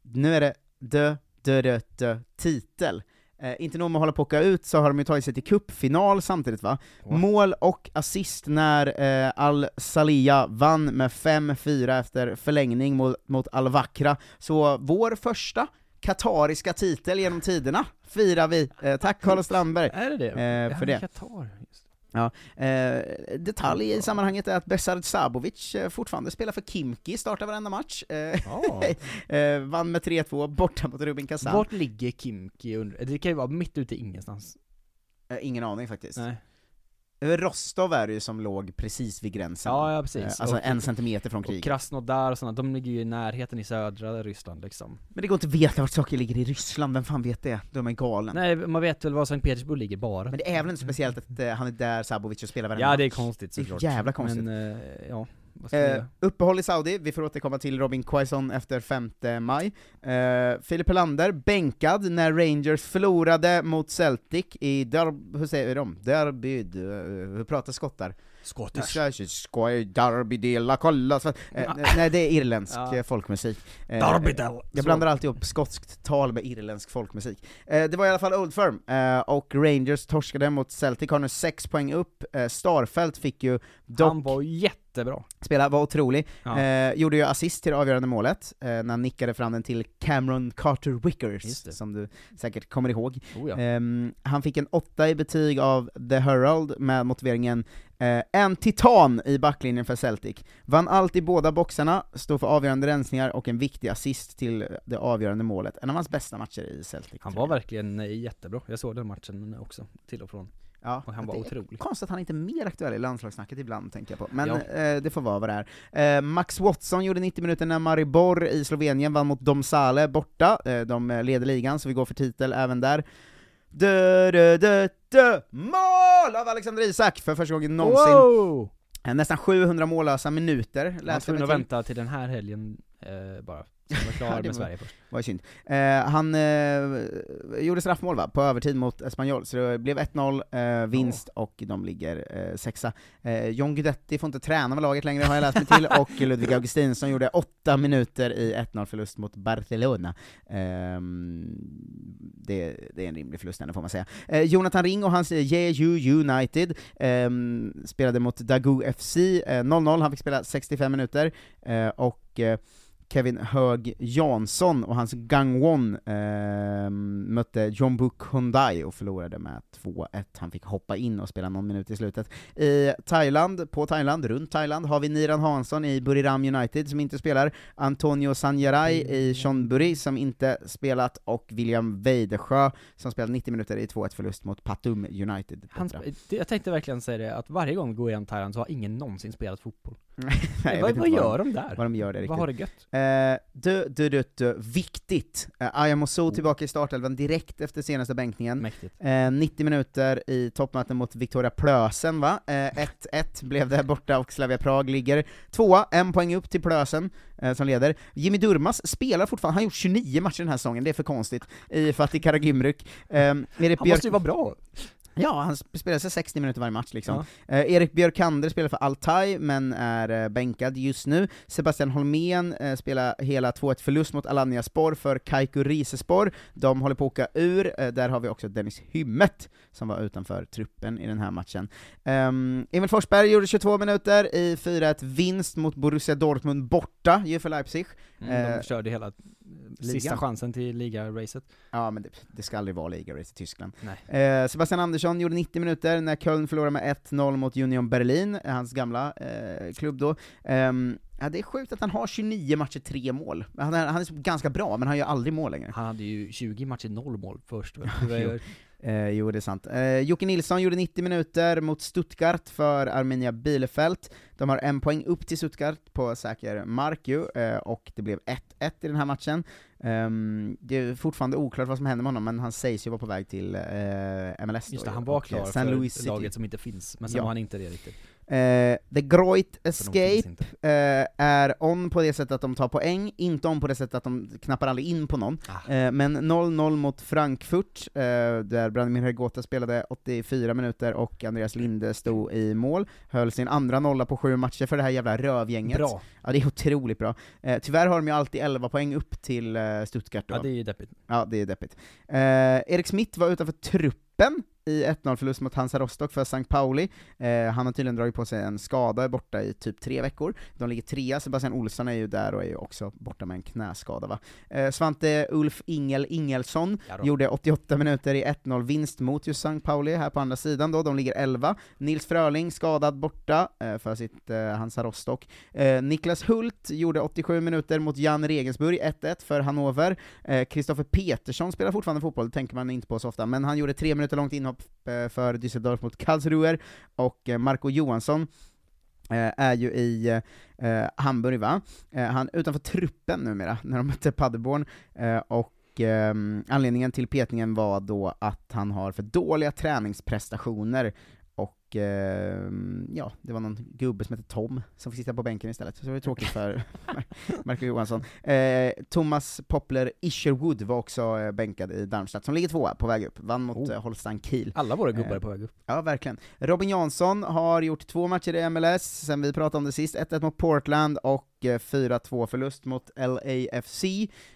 Nu är det dö, dö, dö, dö, titel. Eh, inte nog med att hålla på att åka ut, så har de ju tagit sig till cupfinal samtidigt va? Mål och assist när eh, Al-Salia vann med 5-4 efter förlängning mot, mot Al-Vakra. Så vår första katariska titel genom tiderna firar vi. Eh, tack Carlos Strandberg Är det det? eh, för det. Qatar, Ja, eh, detalj i sammanhanget är att Besard Sabovic eh, fortfarande spelar för Kimki, startar varenda match. Eh, vann med 3-2 borta mot Rubin Kazan. Vart ligger Kimki? under- Det kan ju vara mitt ute ingenstans. Eh, ingen aning faktiskt. Nej. Rostov är det ju som låg precis vid gränsen. Ja, ja precis. Eh, alltså Och- en centimeter från Och kriget. Krasnodar och sådana, de ligger ju i närheten i södra Ryssland liksom. Men det går inte att veta vart saker ligger i Ryssland, vem fan vet det? De är galen. Nej, man vet väl var Sankt Petersburg ligger bara. Men det är väl inte speciellt att eh, han är där, Sabovic, och spelar varenda Ja, det är konstigt Det är såklart. jävla konstigt. Men, eh, ja, Eh, uppehåll i Saudi, vi får återkomma till Robin Quaison efter 5 maj. Eh, Filip Helander, bänkad när Rangers förlorade mot Celtic i derb... hur säger de? Derby, eh, hur pratar skottar? Skotters. Skoj, Derby de la Colla, så- eh, Nej, det är irländsk Ja. eh, folkmusik. Eh, Derby del- Jag blandar alltid upp skotskt tal med irländsk folkmusik. Eh, det var i alla fall Old Firm, eh, och Rangers torskade mot Celtic, har nu 6 poäng upp. Eh, Starfelt fick ju dock Han var jättebra. spela, var otrolig. Ja. Eh, gjorde ju assist till det avgörande målet, eh, när han nickade fram den till Cameron Carter Wickers, som du säkert kommer ihåg. Oh ja. Ehm, han fick en åtta i betyg av The Herald med motiveringen eh, en titan i backlinjen för Celtic. Vann allt i båda boxarna, stod för avgörande rensningar och en viktig assist till det avgörande målet. En av hans bästa matcher i Celtic. Han var verkligen eh, jättebra. Jag såg den matchen också, till och från. Ja, och han var otrolig. Konstigt att han inte är mer aktuell i landslagssnacket ibland, tänker jag på. Men Ja. eh, det får vara vad det är. Eh, Max Watson gjorde 90 minuter när Maribor i Slovenien vann mot Domsale borta. Eh, de eh, leder ligan, så vi går för titel även där. Dö, dö, dö, dö. Mål av Alexander Isak för första gången någonsin. Wow! Nästan 700 mållösa minuter, mig att till. vänta till den här helgen eh, bara. Han var klar det med Sverige först. var ju synd. Eh, han eh, gjorde straffmål va, på övertid mot Espanyol, så det blev 1-0 eh, vinst och de ligger eh, sexa. Eh, John Guidetti får inte träna med laget längre har jag läst mig till, och Ludvig Augustinsson gjorde 8 minuter i 1-0 förlust mot Barcelona. Ehm, det, det är en rimlig förlust ändå får man säga. Eh, Jonathan Ring och hans Jeju United ehm, spelade mot Dagu FC, eh, 0-0, han fick spela 65 minuter, och Kevin Hög Jansson och hans Gangwon eh, mötte John Book Hyundai och förlorade med 2-1. Han fick hoppa in och spela någon minut i slutet. I Thailand, på Thailand, runt Thailand, har vi Niran Hansson i Buriram United som inte spelar, Antonio Sanjarai i Chonburi som inte spelat, och William Weidesjö som spelat 90 minuter i 2-1 förlust mot Patum United. Han, jag tänkte verkligen säga det, att varje gång vi går igenom Thailand så har ingen någonsin spelat fotboll. Nej, vad vad gör de- där? Vad de gör det riktigt. Vad har det gött? Eh, du, du, du, du, viktigt! Eh, Ayam Oso tillbaka i startelvan direkt efter senaste bänkningen. Mäktigt. Eh, 90 minuter i toppmöten mot Victoria Plösen va? Eh, 1-1 blev det borta och Slavia Prag ligger tvåa, en poäng upp till Plösen eh, som leder. Jimmy Durmas spelar fortfarande, han har gjort 29 matcher den här säsongen, det är för konstigt, i Fatih Karagümrük. Eh, Han måste ju vara bra! Ja, han sp- spelar sig 60 minuter varje match liksom. Eh, Erik Björkander spelar för Altai, men är eh, bänkad just nu. Sebastian Holmén eh, spelar hela 2-1 förlust mot Alanya Spor för Kaiku Risespor. De håller på att åka ur, eh, där har vi också Dennis Hymmet, som var utanför truppen i den här matchen. Um, Emil Forsberg gjorde 22 minuter i 4-1 vinst mot Borussia Dortmund borta, ju för Leipzig. Mm, Eh, de körde hela eh, sista ligan. chansen till ligaracet. Ja, men det, det ska aldrig vara ligarace i Tyskland. Eh, Sebastian Andersson gjorde 90 minuter när Köln förlorade med 1-0 mot Union Berlin, hans gamla eh, klubb då. Ehm, ja, det är sjukt att han har 29 matcher, 3 mål. Han är, han är ganska bra, men han gör aldrig mål längre. Han hade ju 20 matcher, noll mål först. Eh, jo, det är sant. Eh, Jocke Nilsson gjorde 90 minuter mot Stuttgart för Arminia Bielefeld. De har en poäng upp till Stuttgart på säker mark ju, eh, och det blev 1-1 i den här matchen. Ehm, det är fortfarande oklart vad som händer med honom, men han sägs ju vara på väg till eh, MLS Just då, det, han ju, var klar för Louis City. laget som inte finns, men sen Ja. var han inte det riktigt. Eh, The Groit Escape eh, är on på det sättet att de tar poäng, inte on på det sättet att de knappar aldrig in på någon. Eh, men 0-0 mot Frankfurt, där Branimir Hergota spelade 84 minuter och Andreas Linde stod i mål, höll sin andra nolla på sju matcher för det här jävla rövgänget. Bra. Ja, det är otroligt bra. Tyvärr har de ju alltid 11 poäng upp till Stuttgart då. Ja, det är ju deppigt. Ja, det är deppigt. Erik Smith var utanför truppen i 1-0-förlust mot Hansa Rostock för St. Pauli. Eh, han har tydligen dragit på sig en skada, är borta i typ tre veckor. De ligger trea, Sebastian Olsson är ju där och är ju också borta med en knäskada va. Eh, Svante Ulf Ingel Ingelsson Ja gjorde 88 minuter i 1-0-vinst mot just St. Pauli här på andra sidan då, de ligger 11. Nils Fröling skadad borta eh, för sitt eh, Hansa Rostock. Eh, Niklas Hult gjorde 87 minuter mot Jan Regensburg, 1-1 för Hannover. Eh, Kristoffer Petersson spelar fortfarande fotboll, det tänker man inte på så ofta, men han gjorde tre minuter långt inhopp inhopp eh, för Düsseldorf mot Karlsruher, och eh, Marco Johansson eh, är ju i Hamburg va? Han är utanför truppen numera, när de mötte Paderborn, och anledningen till petningen var då att han har för dåliga träningsprestationer, och ehm, ja, det var någon gubbe som hette Tom som fick sitta på bänken istället, så det var ju tråkigt för Marco Johansson. Eh, Thomas Poppler Isherwood var också eh, bänkad i Darmstadt, som ligger tvåa på väg upp, vann mot Oh. eh, Holstein Kiel. Alla våra gubbar Eh, är på väg upp. Ja, verkligen. Robin Jansson har gjort två matcher i MLS sen vi pratade om det sist, 1-1 mot Portland och eh, 4-2 förlust mot LAFC.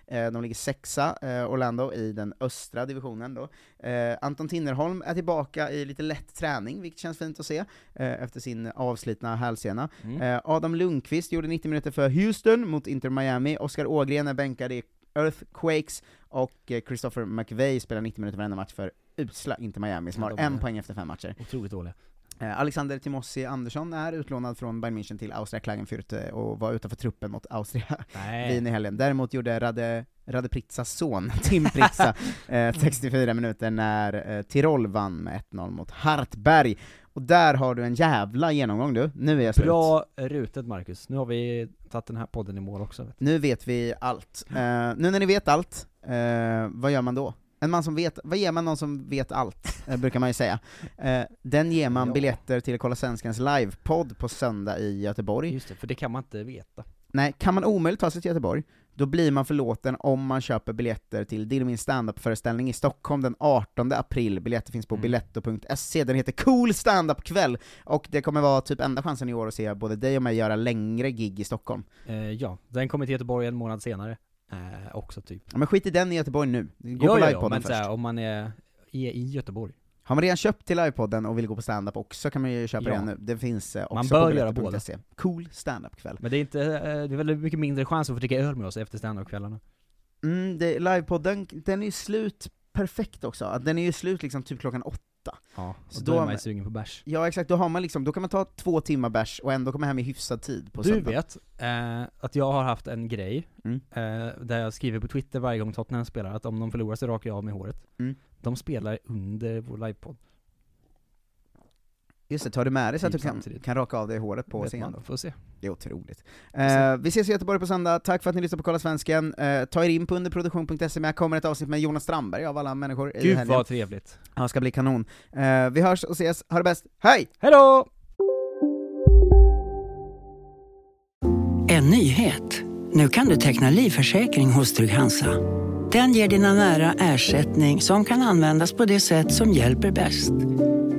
Eh, De ligger sexa, eh, Orlando, i den östra divisionen då. Eh, Anton Tinnerholm är tillbaka i lite lätt träning, vilket känns fint att se, eh, efter sin avslitna hälsena. Mm. Eh, Adam Lundqvist gjorde 90 minuter för Houston mot Inter Miami, Oskar Ågren är bänkad i Earthquakes, och eh, Christopher McVeigh spelar 90 minuter varenda match för usla Inter Miami, som har de är- en poäng efter fem matcher. Otroligt dåliga. Alexander Timossi Andersson är utlånad från Bayern München till Austria Klagenfurt och var utanför truppen mot Austria Nej. Wien i helgen. Däremot gjorde Rade, Rade Pritzas son, Tim Pritza, eh, 64 minuter när eh, Tirol vann med 1-0 mot Hartberg. Och där har du en jävla genomgång du, nu är jag slut. Bra rutet Marcus. Nu har vi tagit den här podden i mål också. Vet. Nu vet vi allt. Eh, nu när ni vet allt, eh, vad gör man då? En man som vet, vad ger man någon som vet allt, eh, brukar man ju säga. Eh, den ger man Ja. biljetter till Kolla Svenskans livepodd på söndag i Göteborg. Just det, för det kan man inte veta. Nej, kan man omöjligt ta sig till Göteborg, då blir man förlåten om man köper biljetter till Din och min standup-föreställning i Stockholm den 18 april. Biljetter finns på Mm. biletto.se, den heter Cool Standup-kväll, och det kommer vara typ enda chansen i år att se både dig och mig göra längre gig i Stockholm. Eh, ja, den kommer till Göteborg en månad senare. Eh, också typ. Ja, men skit i den i Göteborg nu, gå Ja, på ja, ja, livepodden men först. såhär, om man är, är i Göteborg. Har man redan köpt till livepodden och vill gå på standup också kan man ju köpa Ja. det nu, det finns eh, också Man på bör göra biletto.se. Cool standup-kväll. Men det är inte, eh, det är väldigt mycket mindre chans att få dricka öl med oss efter standup-kvällarna. Mm, det, livepodden, den är ju slut perfekt också, den är ju slut liksom typ klockan åtta. Ja, Så och då, är man ju sugen på bärs. Ja exakt, då har man liksom, då kan man ta två timmar bärs och ändå komma hem i hyfsad tid på Du söndag. vet eh, att jag har haft en grej, Mm. eh, där jag skriver på Twitter varje gång Tottenham spelar, att om de förlorar så rakar jag av mig håret. Mm. De spelar under vår livepodd. Just det, tar du med dig så att du kan, kan raka av dig håret på Vet scen man, då? får se. Det är otroligt. Eh, vi ses i Göteborg på söndag, tack för att ni lyssnar på Kolla Svensken. Eh, ta er in på underproduktion.se, men här kommer ett avsnitt med Jonas Strandberg av alla människor i Gud helgen. vad trevligt. Ja, ska bli kanon. Eh, vi hörs och ses, ha det bäst, hej! Hejdå! En nyhet. Nu kan du teckna livförsäkring hos Trygg-Hansa. Den ger dina nära ersättning som kan användas på det sätt som hjälper bäst.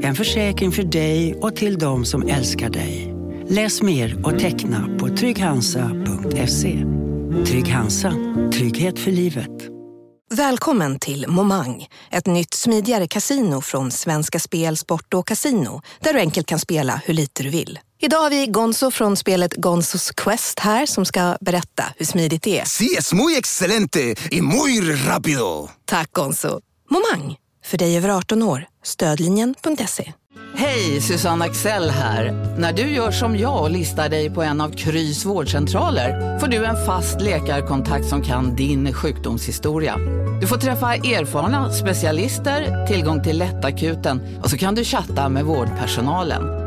En försäkring för dig och till de som älskar dig. Läs mer och teckna på trygghansa.se. Trygg Hansa. Trygghet för livet. Välkommen till Momang, ett nytt smidigare casino från Svenska Spel, Sport och Casino där du enkelt kan spela hur lite du vill. Idag har vi Gonzo från spelet Gonzos Quest här som ska berätta hur smidigt det är. Sí, es muy excelente y muy rápido. Tack Gonzo! Momang, för dig över 18 år. Stödlinjen.se. Hej, Susanne Axel här. När du gör som jag och listar dig på en av Krys vårdcentraler får du en fast läkarkontakt som kan din sjukdomshistoria. Du får träffa erfarna specialister, tillgång till lättakuten och så kan du chatta med vårdpersonalen.